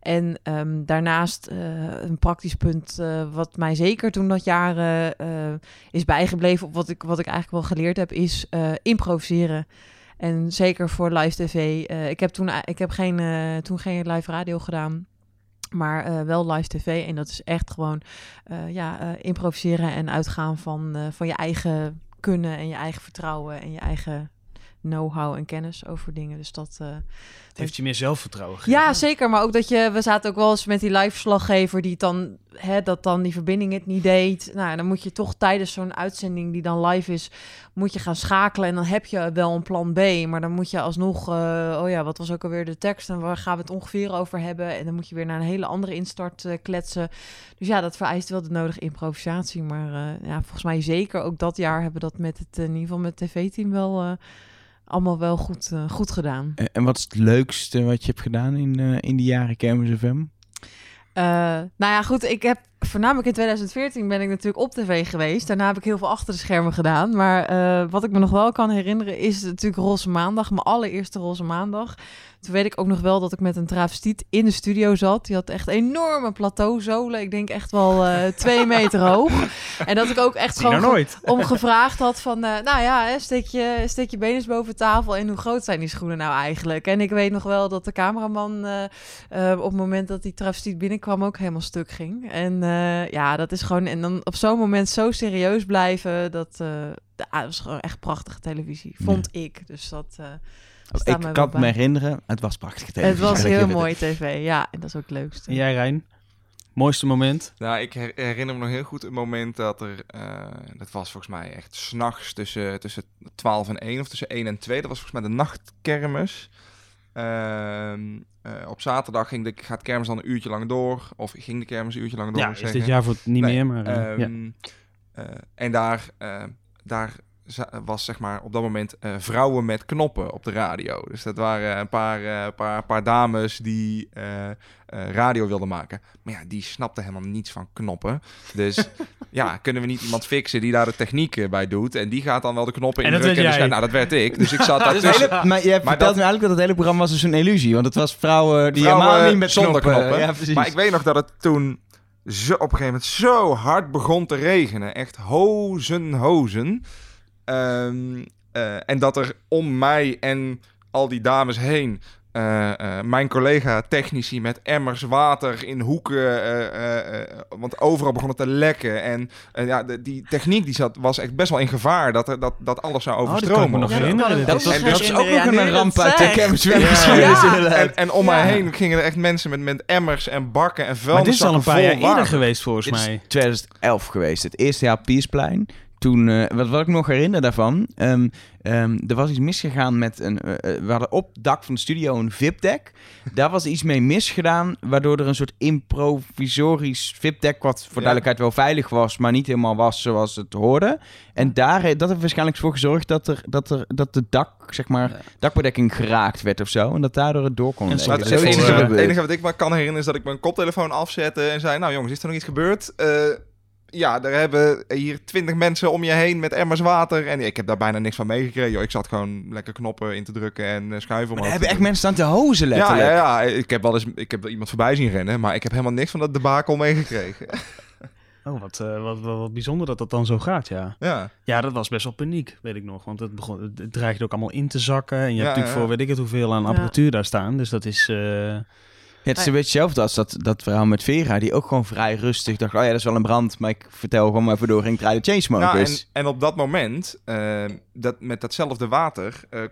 Speaker 5: En ehm, daarnaast eh, een praktisch punt eh, wat mij zeker toen dat jaar eh, is bijgebleven... wat ik, wat ik eigenlijk wel geleerd heb, is improviseren. En zeker voor live tv. Ik heb toen, ik heb geen, toen geen live radio gedaan. Maar wel live tv. En dat is echt gewoon ja, improviseren en uitgaan van, van je eigen kunnen en je eigen vertrouwen en je eigen know-how en kennis over dingen. Dus dat. eh,
Speaker 2: Het heeft je meer zelfvertrouwen gegeven.
Speaker 5: ja, zeker. Maar ook dat je, we zaten ook wel eens met die live verslaggever die het dan, hè, dat dan die verbinding het niet deed. Nou, dan moet je toch tijdens zo'n uitzending die dan live is, moet je gaan schakelen. En dan heb je wel een plan B. Maar dan moet je alsnog, eh, oh ja, wat was ook alweer de tekst en waar gaan we het ongeveer over hebben? En dan moet je weer naar een hele andere instart eh, kletsen. Dus ja, dat vereist wel de nodige improvisatie. Maar ja, volgens mij zeker ook dat jaar hebben we dat met het, in ieder geval met het tv-team wel allemaal wel goed, eh, goed gedaan.
Speaker 1: En, en wat is het leukste wat je hebt gedaan in, eh, in die jaren Kermis FM?
Speaker 5: Eh, nou ja, goed. Ik heb voornamelijk in 2014 ben ik natuurlijk op tv geweest. Daarna heb ik heel veel achter de schermen gedaan. Maar eh, wat ik me nog wel kan herinneren is natuurlijk Roze Maandag. Mijn allereerste Roze Maandag. Toen weet ik ook nog wel dat ik met een travestiet in de studio zat. Die had echt enorme plateauzolen. Ik denk echt wel eh, twee meter hoog. En dat ik ook echt gewoon
Speaker 2: nou nooit.
Speaker 5: om gevraagd had van... eh, nou ja, steek, je, steek je benen eens boven tafel. En hoe groot zijn die schoenen nou eigenlijk? En ik weet nog wel dat de cameraman op het moment dat die travestiet binnenkwam... ook helemaal stuk ging. En eh, ja, dat is gewoon... En dan op zo'n moment zo serieus blijven... dat, eh, ja, dat was gewoon echt prachtige televisie, vond ik. Dus dat... eh, mij
Speaker 1: ik kan het me
Speaker 5: bij.
Speaker 1: herinneren. Het was prachtig
Speaker 5: Het
Speaker 1: televisie.
Speaker 5: was
Speaker 1: Ja,
Speaker 5: heel mooi tv, ja. En dat is ook het leukste.
Speaker 2: En jij, Rijn? Mooiste moment?
Speaker 3: Nou, ik her- herinner me nog heel goed een moment dat er, eh, dat was volgens mij echt s'nachts tussen, tussen 12 en 1 of tussen 1 en 2. Dat was volgens mij de nachtkermis. Eh, op zaterdag ging de, gaat kermis dan een uurtje lang door. Of ging de kermis een uurtje lang door.
Speaker 2: Ja, is
Speaker 3: zeggen.
Speaker 2: dit jaar voor het niet meer, maar, eh,
Speaker 3: ehm, eh, en daar, daar was zeg maar op dat moment eh, vrouwen met knoppen op de radio. Dus dat waren een paar, eh, paar, paar dames die eh, eh, radio wilden maken. Maar ja, die snapten helemaal niets van knoppen. Dus ja, kunnen we niet iemand fixen die daar de techniek eh, bij doet? En die gaat dan wel de knoppen
Speaker 2: dat werd
Speaker 3: dus, nou, dat werd ik. Dus ik zat daar
Speaker 1: Dus hele- maar je vertelt
Speaker 3: Maar
Speaker 1: me
Speaker 3: dat-
Speaker 1: eigenlijk dat het hele programma was dus een illusie. Want het was vrouwen die
Speaker 3: Vrouwen
Speaker 1: helemaal niet met
Speaker 3: zonder
Speaker 1: knoppen.
Speaker 3: knoppen.
Speaker 1: Ja, precies.
Speaker 3: maar ik weet nog dat het toen zo, op een gegeven moment zo hard begon te regenen. Echt hozen, hozen. Ehm, eh, en dat er om mij en al die dames heen... eh, eh, mijn collega technici met emmers water in hoeken, eh, eh, eh, want overal begon het te lekken. En ja, de, die techniek die zat, was echt best wel in gevaar dat, er, dat, dat alles zou
Speaker 2: Oh, dat
Speaker 3: overstromen.
Speaker 2: kan ik me nog.
Speaker 1: Dat
Speaker 2: is-
Speaker 1: was-
Speaker 3: En
Speaker 1: dat
Speaker 3: dus-
Speaker 1: is ook nog een ramp uit de inderdaad.
Speaker 3: En, en om mij
Speaker 1: Ja.
Speaker 3: heen gingen er echt mensen met, met emmers en bakken en
Speaker 2: maar
Speaker 3: vuilnis.
Speaker 2: dit is al een paar jaar eerder geweest, volgens mij.
Speaker 1: 2011 geweest. Het eerste jaar Piersplein. Toen, eh, wat, wat ik nog herinner daarvan, ehm, ehm, er was iets misgegaan met een, eh, eh, we hadden op het dak van de studio een VIP-deck. Daar was iets mee misgedaan, waardoor er een soort improvisorisch VIP-deck, wat voor duidelijkheid wel veilig was, maar niet helemaal was zoals het hoorde. En daar, dat heeft waarschijnlijk voor gezorgd dat, er, dat, er, dat de dak, zeg maar, dakbedekking geraakt werd of zo. En dat daardoor het door kon
Speaker 2: En
Speaker 3: het,
Speaker 1: Dat is
Speaker 3: enige, wat- het
Speaker 1: gebeurd.
Speaker 3: enige wat ik me kan herinneren is dat ik mijn koptelefoon afzette en zei: Nou jongens, is er nog iets gebeurd? Eh, ja, er hebben hier twintig mensen om je heen met emmers water. En ik heb daar bijna niks van meegekregen. joh. Ik zat gewoon lekker knoppen in te drukken en eh, schuiven
Speaker 1: Maar hebben echt mensen staan te hozen
Speaker 3: Ja,
Speaker 1: letterlijk.
Speaker 3: ja, ja, ik heb wel eens ik heb iemand voorbij zien rennen, maar ik heb helemaal niks van dat debakel meegekregen.
Speaker 2: Oh, wat, eh, wat, wat, wat bijzonder dat dat dan zo gaat, ja.
Speaker 3: ja.
Speaker 2: Ja, dat was best wel paniek, weet ik nog. Want het, begon, het, dreigde ook allemaal in te zakken. En je
Speaker 3: Ja,
Speaker 2: hebt natuurlijk
Speaker 3: ja.
Speaker 2: voor weet ik het hoeveel aan
Speaker 5: Ja.
Speaker 2: apparatuur daar staan. Dus dat is... eh,
Speaker 1: Ja, het is een beetje hetzelfde als dat, dat verhaal met Vera, die ook gewoon vrij rustig dacht, oh ja, dat is wel een brand, maar ik vertel gewoon maar even door, ging draaien de
Speaker 3: Nou,
Speaker 1: Chainsmokers.
Speaker 3: en, en op dat moment, eh, dat, met datzelfde water, eh, eh,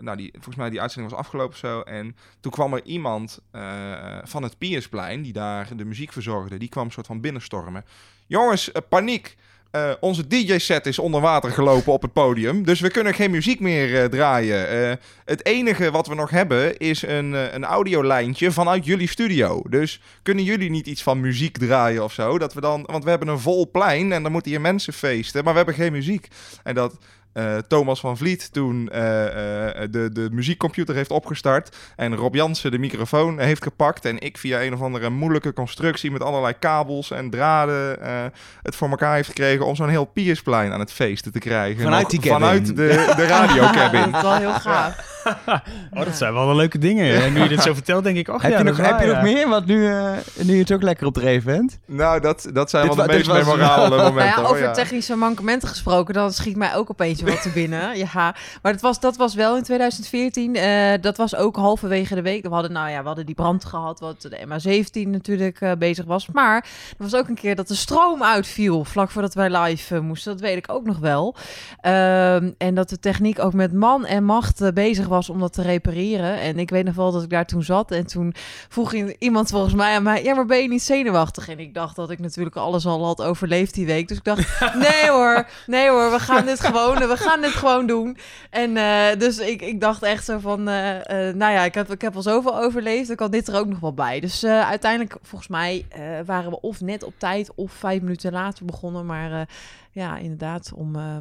Speaker 3: nou, die, volgens mij die uitzending was afgelopen zo. En toen kwam er iemand eh, van het Piersplein, die daar de muziek verzorgde, die kwam een soort van binnenstormen. Jongens, paniek! Eh, onze DJ-set is onder water gelopen op het podium, dus we kunnen geen muziek meer eh, draaien. Eh, het enige wat we nog hebben is een, een audiolijntje vanuit jullie studio. Dus kunnen jullie niet iets van muziek draaien of zo? Dat we dan, want we hebben een vol plein en dan moeten hier mensen feesten, maar we hebben geen muziek. En dat eh, Thomas van Vliet toen eh, eh, de, de muziekcomputer heeft opgestart en Rob Jansen de microfoon heeft gepakt en ik via een of andere moeilijke constructie met allerlei kabels en draden eh, het voor elkaar heeft gekregen om zo'n heel Piersplein aan het feesten te krijgen.
Speaker 1: Vanuit
Speaker 3: Nog
Speaker 1: die cabin.
Speaker 3: Vanuit de, de radiocabin.
Speaker 5: dat is wel heel gaaf.
Speaker 2: Oh, dat zijn wel de leuke dingen. En nu je dit zo vertelt, denk ik, oh
Speaker 1: heb
Speaker 2: ja,
Speaker 1: je, nog, heb je nog meer? Want nu, eh, nu je het ook lekker op de reven bent.
Speaker 3: Nou, dat, dat zijn
Speaker 1: Dit
Speaker 3: wel de meest memorabele
Speaker 5: Nou
Speaker 3: momenten.
Speaker 5: ja, over
Speaker 3: ja.
Speaker 5: technische mankementen gesproken, dan schiet mij ook opeens wat te binnen. Ja, maar dat was, dat was wel in 2014. eh, dat was ook halverwege de week. We hadden, nou ja, we hadden die brand gehad, wat de MA17 natuurlijk eh, bezig was. Maar er was ook een keer dat de stroom uitviel, vlak voordat wij live eh, moesten. Dat weet ik ook nog wel. Ehm, en dat de techniek ook met man en macht bezig was om dat te repareren. En ik weet nog wel dat ik daar toen zat. En toen vroeg iemand volgens mij aan mij: Ja, maar ben je niet zenuwachtig? En ik dacht dat ik natuurlijk alles al had overleefd die week. Dus ik dacht: Nee hoor, nee hoor, we gaan dit gewoon, we gaan dit gewoon doen. En eh, dus ik, ik dacht echt zo van: eh, eh, Nou ja, ik heb, ik heb al zoveel overleefd. Dan kan dit er ook nog wel bij. Dus eh, uiteindelijk, volgens mij, eh, waren we of net op tijd of vijf minuten later begonnen. Maar eh, ja, inderdaad, om. eh,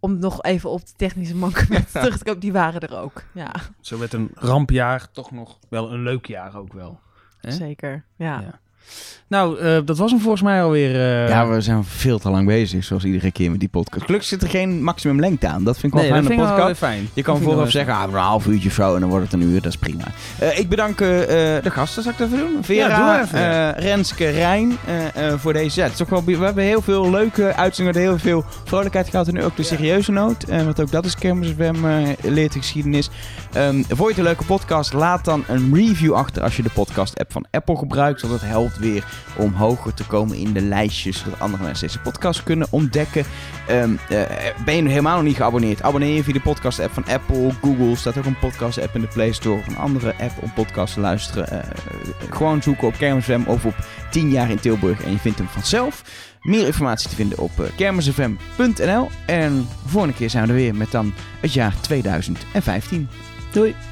Speaker 5: om nog even op de technische mankementen terug te komen, die waren er ook. Ja,
Speaker 2: Zo werd een rampjaar toch nog wel een leuk jaar ook wel. Hè?
Speaker 5: zeker. Ja.
Speaker 2: Ja. Nou, eh, dat was hem volgens mij alweer. eh,
Speaker 1: Ja, we zijn veel te lang bezig, zoals iedere keer met die podcast. Gelukkig zit er geen maximum lengte aan. Dat vind ik wel
Speaker 2: Nee,
Speaker 1: fijn
Speaker 2: wel
Speaker 1: podcast.
Speaker 2: fijn.
Speaker 1: Je kan vooraf zeggen, ah, een half uurtje zo en dan wordt het een uur. Dat is prima. Eh, ik bedank de gasten, zal ik dat even doen? Vera,
Speaker 2: Ja, doe
Speaker 1: Renske, Rijn voor deze set. Het toch wel, we hebben heel veel leuke uitzendingen, heel veel vrolijkheid gehad en nu ook de serieuze noot. Want ook dat is Kermis leert de geschiedenis. Ehm, vond je het een leuke podcast? Laat dan een review achter als je de podcast-app van Apple gebruikt. Want dat helpt weer om hoger te komen in de lijstjes, zodat andere mensen deze podcast kunnen ontdekken. Ehm, eh, ben je helemaal nog niet geabonneerd? Abonneer je via de podcast-app van Apple, Google. Staat ook een podcast-app in de Play Store of een andere app om podcasts te luisteren. Eh, gewoon zoeken op Kermisfm of op 10 jaar in Tilburg en je vindt hem vanzelf. Meer informatie te vinden op kermisfm.nl. En volgende keer zijn we er weer met dan het jaar 2015. Doei!